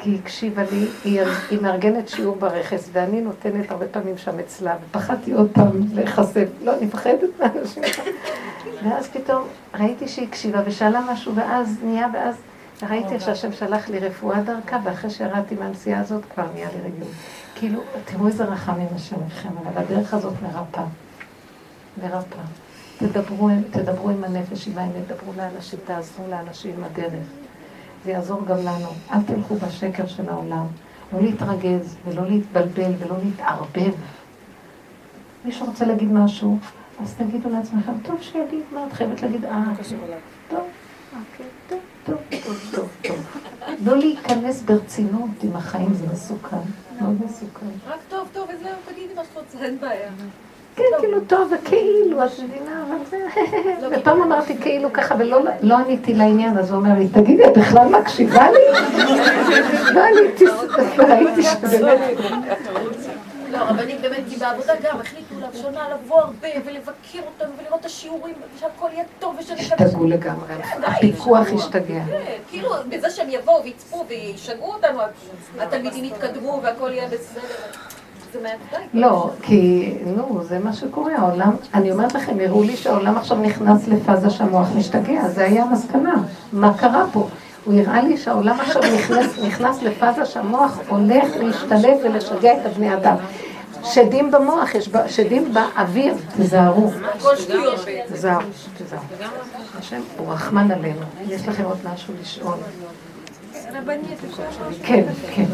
S1: כי היא הקשיבה לי, היא, היא מארגנת שיעור ברכס, ואני נותנת הרבה פעמים שם אצלה, ופחדתי עוד פעם להיחשף. לא, אני מפחדת מאנשים. ואז פתאום ראיתי שהיא הקשיבה ושאלה משהו, ואז נהיה, ואז ראיתי שהשם שלח לי רפואה דרכה, ואחרי שירדתי מהנסיעה הזאת כבר נהיה לי רגילות. כאילו, תראו איזה רחמים השם לכם, אבל הדרך הזאת מרפאה. מרפאה. תדברו, תדברו עם הנפש, עם האמת, תדברו לאנשים, תעזרו לאנשים עם הדרך. זה יעזור גם לנו. אל תלכו בשקר של העולם. לא להתרגז, ולא להתבלבל, ולא להתערבב. מי שרוצה להגיד משהו, אז תגידו לעצמכם, טוב שיגיד, מה את חייבת להגיד? אה, טוב, אוקיי, טוב, טוב, טוב, טוב, טוב. לא להיכנס ברצינות עם החיים, זה מסוכן, מאוד מסוכן.
S9: רק טוב, טוב, וזהו, תגידי מה שאת רוצה, אין בעיה.
S1: כן, כאילו טוב, וכאילו, את מבינה, אבל זה... ופעם אמרתי כאילו ככה, ולא לא עניתי לעניין, אז הוא אומר לי, תגידי, את בכלל מקשיבה לי? לא עניתי, וראיתי שבאמת...
S9: הרבנית באמת, כי בעבודה גם החליטו לראשונה לבוא הרבה ולבקר אותנו ולראות את השיעורים ושהכל יהיה טוב ושנקדש.
S1: השתגעו לגמרי. הפיקוח השתגע.
S9: כן, כאילו, בזה שהם יבואו ויצפו וישגעו אותנו, התלמידים יתקדמו והכל יהיה בסדר. מעצבן.
S1: לא, כי, נו, זה מה שקורה, העולם, אני אומרת לכם, הראו לי שהעולם עכשיו נכנס לפאזה שהמוח משתגע, זה היה המסקנה. מה קרה פה? הוא הראה לי שהעולם עכשיו נכנס, נכנס לפאזה שהמוח הולך להשתלט ולשגע את הבני אדם. שדים במוח, יש ב- שדים באוויר, תיזהרו. תיזהרו, תיזהרו. השם הוא רחמן עלינו. יש לכם עוד משהו לשאול?
S4: רבנית, אפשר משהו?
S1: כן, כן.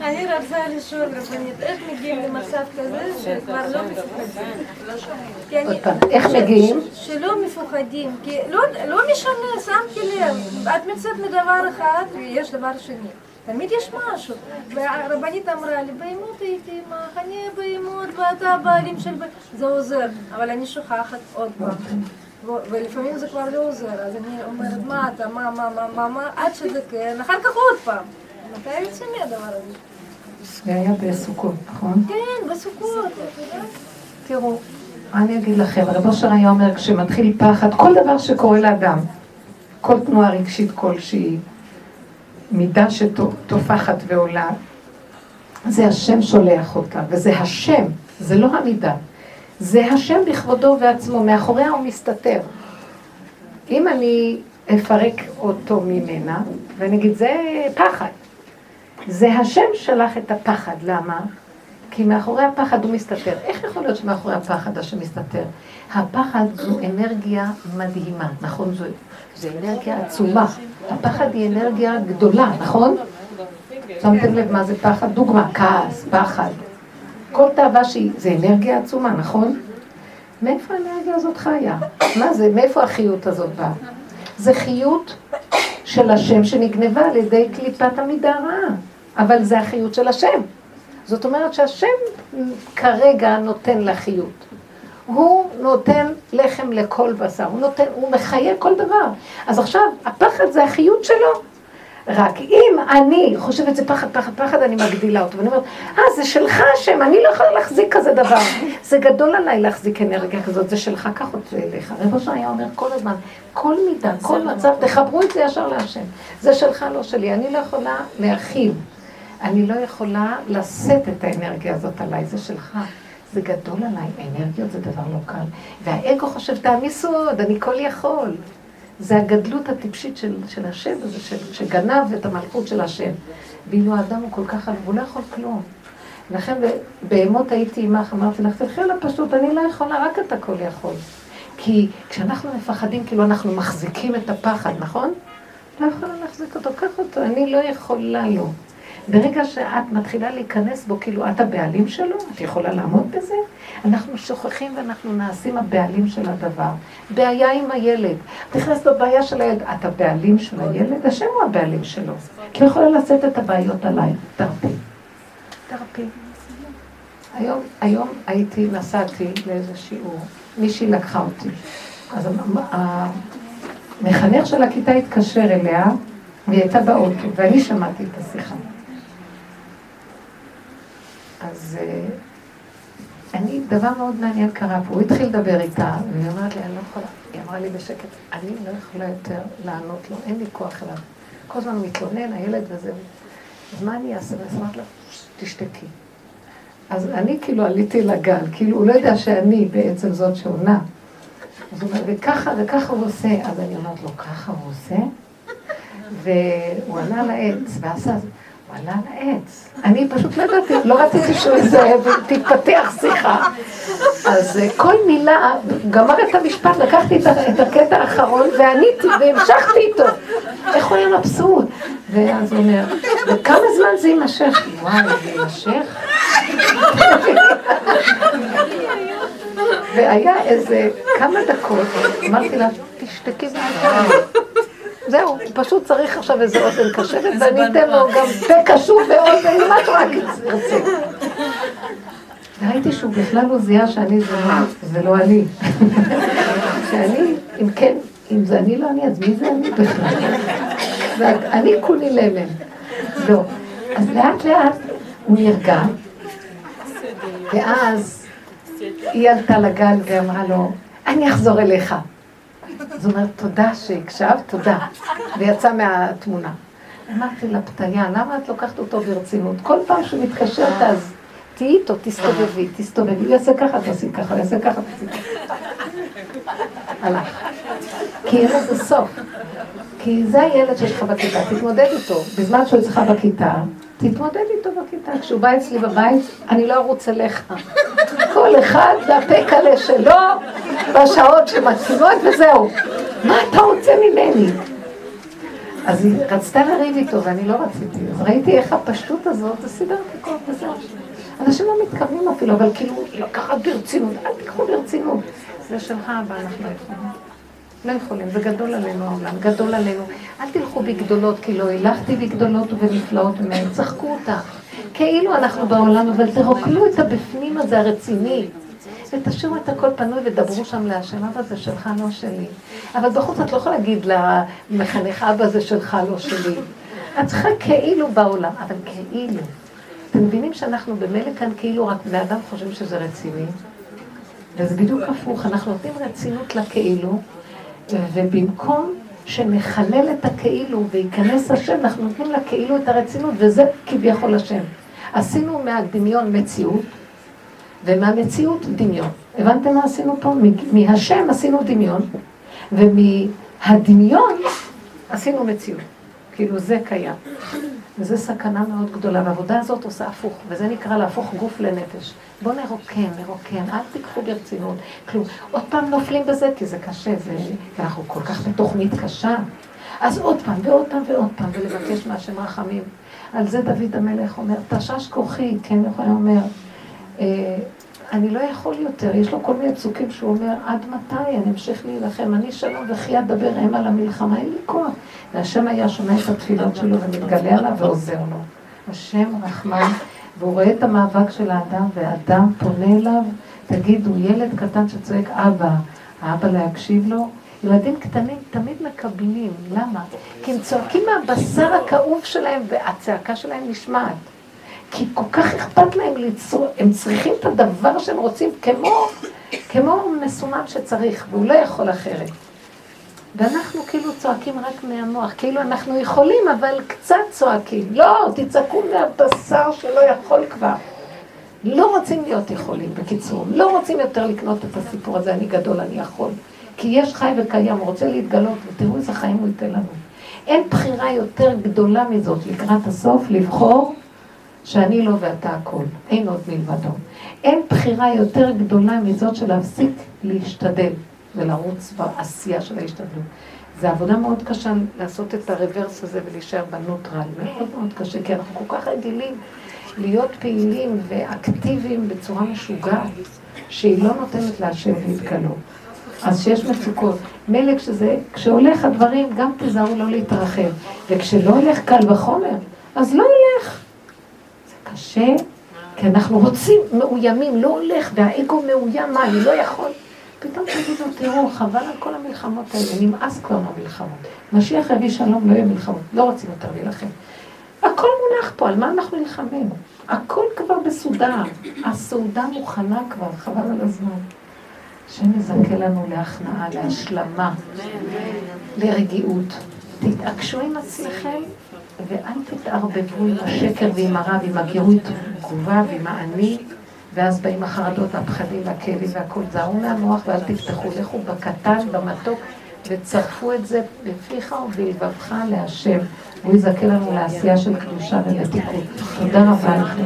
S4: אני רוצה לשאול רבנית, איך מגיעים למצב כזה שכבר לא מפוחדים?
S1: עוד פעם, איך מגיעים?
S4: שלא מפוחדים, כי לא, לא משנה, שמתי לב, את מצאת מדבר אחד ויש דבר שני. תמיד יש משהו. והרבנית אמרה לי, בהמות הייתי עמך, אני בהמות ואתה הבעלים של... ב-" זה עוזר, אבל אני שוכחת עוד פעם. ולפעמים זה כבר לא עוזר, אז אני אומרת, מה אתה, מה, מה, מה, מה, מה, עד שזה כן, אחר כך עוד פעם. מתי יוצא מהדבר הזה?
S1: זה היה בסוכות, נכון?
S4: כן, בסוכות?
S1: תראו, אני אגיד לכם, רב אושר היה אומר, כשמתחיל פחד, כל דבר שקורה לאדם, כל תנועה רגשית כלשהי, מידה שטופחת ועולה, זה השם שולח אותה, וזה השם, זה לא המידה. זה השם בכבודו ובעצמו, מאחוריה הוא מסתתר. אם אני אפרק אותו ממנה, ואני אגיד, זה פחד. זה השם שלח את הפחד, למה? כי מאחורי הפחד הוא מסתתר. איך יכול להיות שמאחורי הפחד השם מסתתר? הפחד זו אנרגיה מדהימה, נכון? זו, זו אנרגיה עצומה. הפחד היא אנרגיה גדולה, נכון? שמתם לב מה זה פחד? דוגמה, כעס, פחד. כל תאווה שהיא, זה אנרגיה עצומה, נכון? מאיפה האנרגיה הזאת חיה? מה זה, מאיפה החיות הזאת באה? זה חיות של השם שנגנבה על ידי קליפת המידה הרעה, אבל זה החיות של השם. זאת אומרת שהשם כרגע נותן לה חיות. הוא נותן לחם לכל בשר, הוא נותן, הוא מחיה כל דבר. אז עכשיו, הפחד זה החיות שלו. רק אם אני חושבת זה פחד, פחד, פחד, אני מגדילה אותו. ואני אומרת, אה, זה שלך השם, אני לא יכולה להחזיק כזה דבר. זה גדול עליי להחזיק אנרגיה כזאת, זה שלך, קח אותי אליך. רב אושר היה אומר כל הזמן, כל מידה, כל מצב, תחברו את זה ישר להשם. זה שלך, לא שלי. אני לא יכולה להכיל. אני לא יכולה לשאת את האנרגיה הזאת עליי, זה שלך. זה גדול עליי, אנרגיות זה דבר לא קל. והאגו חושב, תעמיסו עוד, אני כל יכול. זה הגדלות הטיפשית של, של השם הזה, של, שגנב את המלכות של השם. ואילו האדם הוא כל כך עלוב, הוא לא יכול כלום. לכן בהמות הייתי עמך, אמרתי לך, תלכי על הפשוט, אני לא יכולה, רק אתה כל יכול. כי כשאנחנו מפחדים, כאילו אנחנו מחזיקים את הפחד, נכון? לא יכולה להחזיק אותו, קח אותו, אני לא יכולה לו. ברגע שאת מתחילה להיכנס בו, כאילו את הבעלים שלו, את יכולה לעמוד בזה? אנחנו שוכחים ואנחנו נעשים הבעלים של הדבר. בעיה עם הילד. את נכנסת בבעיה של הילד, את הבעלים של הילד, השם הוא הבעלים שלו. כי הוא יכול לשאת את הבעיות עליי. תרפי. תרפי. היום, היום הייתי, נסעתי לאיזה שיעור, מישהי לקחה אותי. אז המ- המחנך של הכיתה התקשר אליה, והיא הייתה באוטו, ואני שמעתי את השיחה. אז אה, אני, דבר מאוד מעניין קרה פה, הוא התחיל לדבר איתה, והיא אמרת לי, אני לא יכולה, היא אמרה לי בשקט, אני לא יכולה יותר לענות לו, אין לי כוח אליו. כל הזמן מתלונן, הילד וזה. אז מה אני אעשה? ואז אמרתי לה, תשתקי. אז אני כאילו עליתי לגל, כאילו הוא לא יודע שאני בעצם זאת שעונה. אז הוא אומר, וככה וככה הוא עושה. אז אני אומרת לו, ככה הוא עושה? והוא עלה על העץ, ועשה, על העץ. אני פשוט לא ידעתי, לא רציתי שהוא יזהה ותתפתח שיחה. אז אה, כל מילה, גמר את המשפט, לקחתי את הקטע האחרון ועניתי והמשכתי איתו. איך הוא היה מבסוט? ואז הוא אומר, וכמה זמן זה יימשך? וואי, זה יימשך? והיה איזה כמה דקות, אמרתי לה, תשתקי ואל זהו, פשוט צריך עכשיו איזה אוזן קשבת, ואני אתן לו גם פה קשוב ואוזן, מה שרק ירצה. וראיתי שהוא בכלל לא זיהה שאני זה לא, זה לא אני. שאני, אם כן, אם זה אני לא אני, אז מי זה אני בכלל? ואני כולי ללם. לא. אז לאט לאט הוא נרגע, ואז היא עלתה לגל ואמרה לו, אני אחזור אליך. אז הוא אומר, תודה שהקשבת, תודה. ויצא מהתמונה. אמרתי לה, פתיה, למה את לוקחת אותו ברצינות? כל פעם שהוא מתקשר, אז תהיי איתו, תסתובבי, תסתובבי. הוא יעשה ככה, תעשי ככה, הוא יעשה ככה, תעשי ככה. הלך. כי אין לזה סוף. כי זה הילד שיש לך בכיתה, תתמודד איתו. בזמן שהוא אצלך בכיתה, תתמודד איתו בכיתה. כשהוא בא אצלי בבית, אני לא ארוץ אליך. כל אחד והפה קלה שלו, בשעות שמתאימות, וזהו. מה אתה רוצה ממני? אז היא רצתה לריב איתו, ואני לא רציתי. אז ראיתי איך הפשטות הזאת, אז סידרתי כל וזהו. אנשים לא מתכוונים אפילו, אבל כאילו, לקחת ברצינות, אל תיקחו ברצינות. זה שלך, אבל אנחנו לא יכולים. זה גדול עלינו העולם, גדול עלינו. אל תלכו בגדולות, כי לא הילכתי בגדולות ובנפלאות ממנו, צחקו אותך. כאילו אנחנו בעולם, אבל תרוקנו את הבפנים הזה הרציני. ותשאירו את הכל פנוי ודברו שם להשם, אבא זה שלך, לא שלי. אבל בחוץ את לא יכולה להגיד למחנך, אבא זה שלך, לא שלי. את צריכה כאילו בעולם, אבל כאילו. אתם מבינים שאנחנו במילא כאן כאילו רק בני אדם חושבים שזה רציני? וזה בדיוק הפוך, אנחנו נותנים רצינות לכאילו, ובמקום שנחלל את הכאילו וייכנס השם, אנחנו נותנים לכאילו את הרצינות, וזה כביכול השם. עשינו מהדמיון מציאות, ומהמציאות דמיון. הבנתם מה עשינו פה? מהשם עשינו דמיון, ומהדמיון עשינו מציאות. כאילו זה קיים. וזו סכנה מאוד גדולה, והעבודה הזאת עושה הפוך, וזה נקרא להפוך גוף לנפש. בואו נרוקן, נרוקן, אל תיקחו ברצינות. כלום, עוד פעם נופלים בזה, כי זה קשה, זה... ואנחנו כל כך בתוכנית קשה. אז עוד פעם, ועוד פעם, ועוד פעם, ולבקש מהשם רחמים. על זה דוד המלך אומר, תשש כוחי, כן, הוא אומר, אה, אני לא יכול יותר, יש לו כל מיני פסוקים שהוא אומר, עד מתי אני אמשיך להילחם? אני שלום וכי אדבר הם על המלחמה, אין לי כוח. והשם היה שומע את התפילות שלו ומתגלה עליו ועוזר לו. השם רחמן, והוא רואה את המאבק של האדם, והאדם פונה אליו, תגידו, ילד קטן שצועק אבא, האבא להקשיב לו? ילדים קטנים תמיד מקבלים, למה? כי הם צועקים מהבשר הכאוב שלהם והצעקה שלהם נשמעת. כי כל כך אכפת להם ליצור, הם צריכים את הדבר שהם רוצים כמו, כמו מסומם שצריך, והוא לא יכול אחרת. ואנחנו כאילו צועקים רק מהמוח, כאילו אנחנו יכולים, אבל קצת צועקים. לא, תצעקו מהבשר שלא יכול כבר. לא רוצים להיות יכולים, בקיצור. לא רוצים יותר לקנות את הסיפור הזה, אני גדול, אני יכול. כי יש חי וקיים, הוא רוצה להתגלות, ותראו איזה חיים הוא ייתן לנו. אין בחירה יותר גדולה מזאת לקראת הסוף, לבחור שאני לא ואתה הכל, אין עוד מלבדו. אין בחירה יותר גדולה מזאת של להפסיק להשתדל ולרוץ בעשייה של ההשתדלות. זו עבודה מאוד קשה לעשות את הרוורס הזה ולהישאר בנוטרל, מאוד מאוד קשה, כי אנחנו כל כך רגילים להיות פעילים ואקטיביים בצורה משוגעת, שהיא לא נותנת להשם להתגלות. אז שיש מצוקות. מילא כשזה, כשהולך הדברים, גם תיזהרו לא להתרחב. וכשלא הולך קל וחומר, אז לא ילך. קשה, כי אנחנו רוצים, מאוימים, לא הולך, והאגו מאוים, מה, אני לא יכול? פתאום תגידו, תראו, חבל על כל המלחמות האלה, נמאס כבר מהמלחמות. משיח יביא שלום, לא יהיה מלחמות, לא רוצים יותר להילחם. הכל מונח פה, על מה אנחנו נלחמים? הכל כבר בסודר, הסעודה מוכנה כבר, חבל על הזמן. השם יזכה לנו להכנעה, להשלמה, לרגיעות. תתעקשו עם עצמכם ואל תתערבבו עם השקר ועם הרע ועם הגירוי תגובה ועם האני, ואז באים החרדות, הפחדים והכאבים והכל. זהרו מהמוח ואל תפתחו, לכו בקטן, במתוק, וצרפו את זה בפיך ובלבבך להשם. הוא יזכה לנו לעשייה של קדושה ומתיקות. תודה רבה לכם.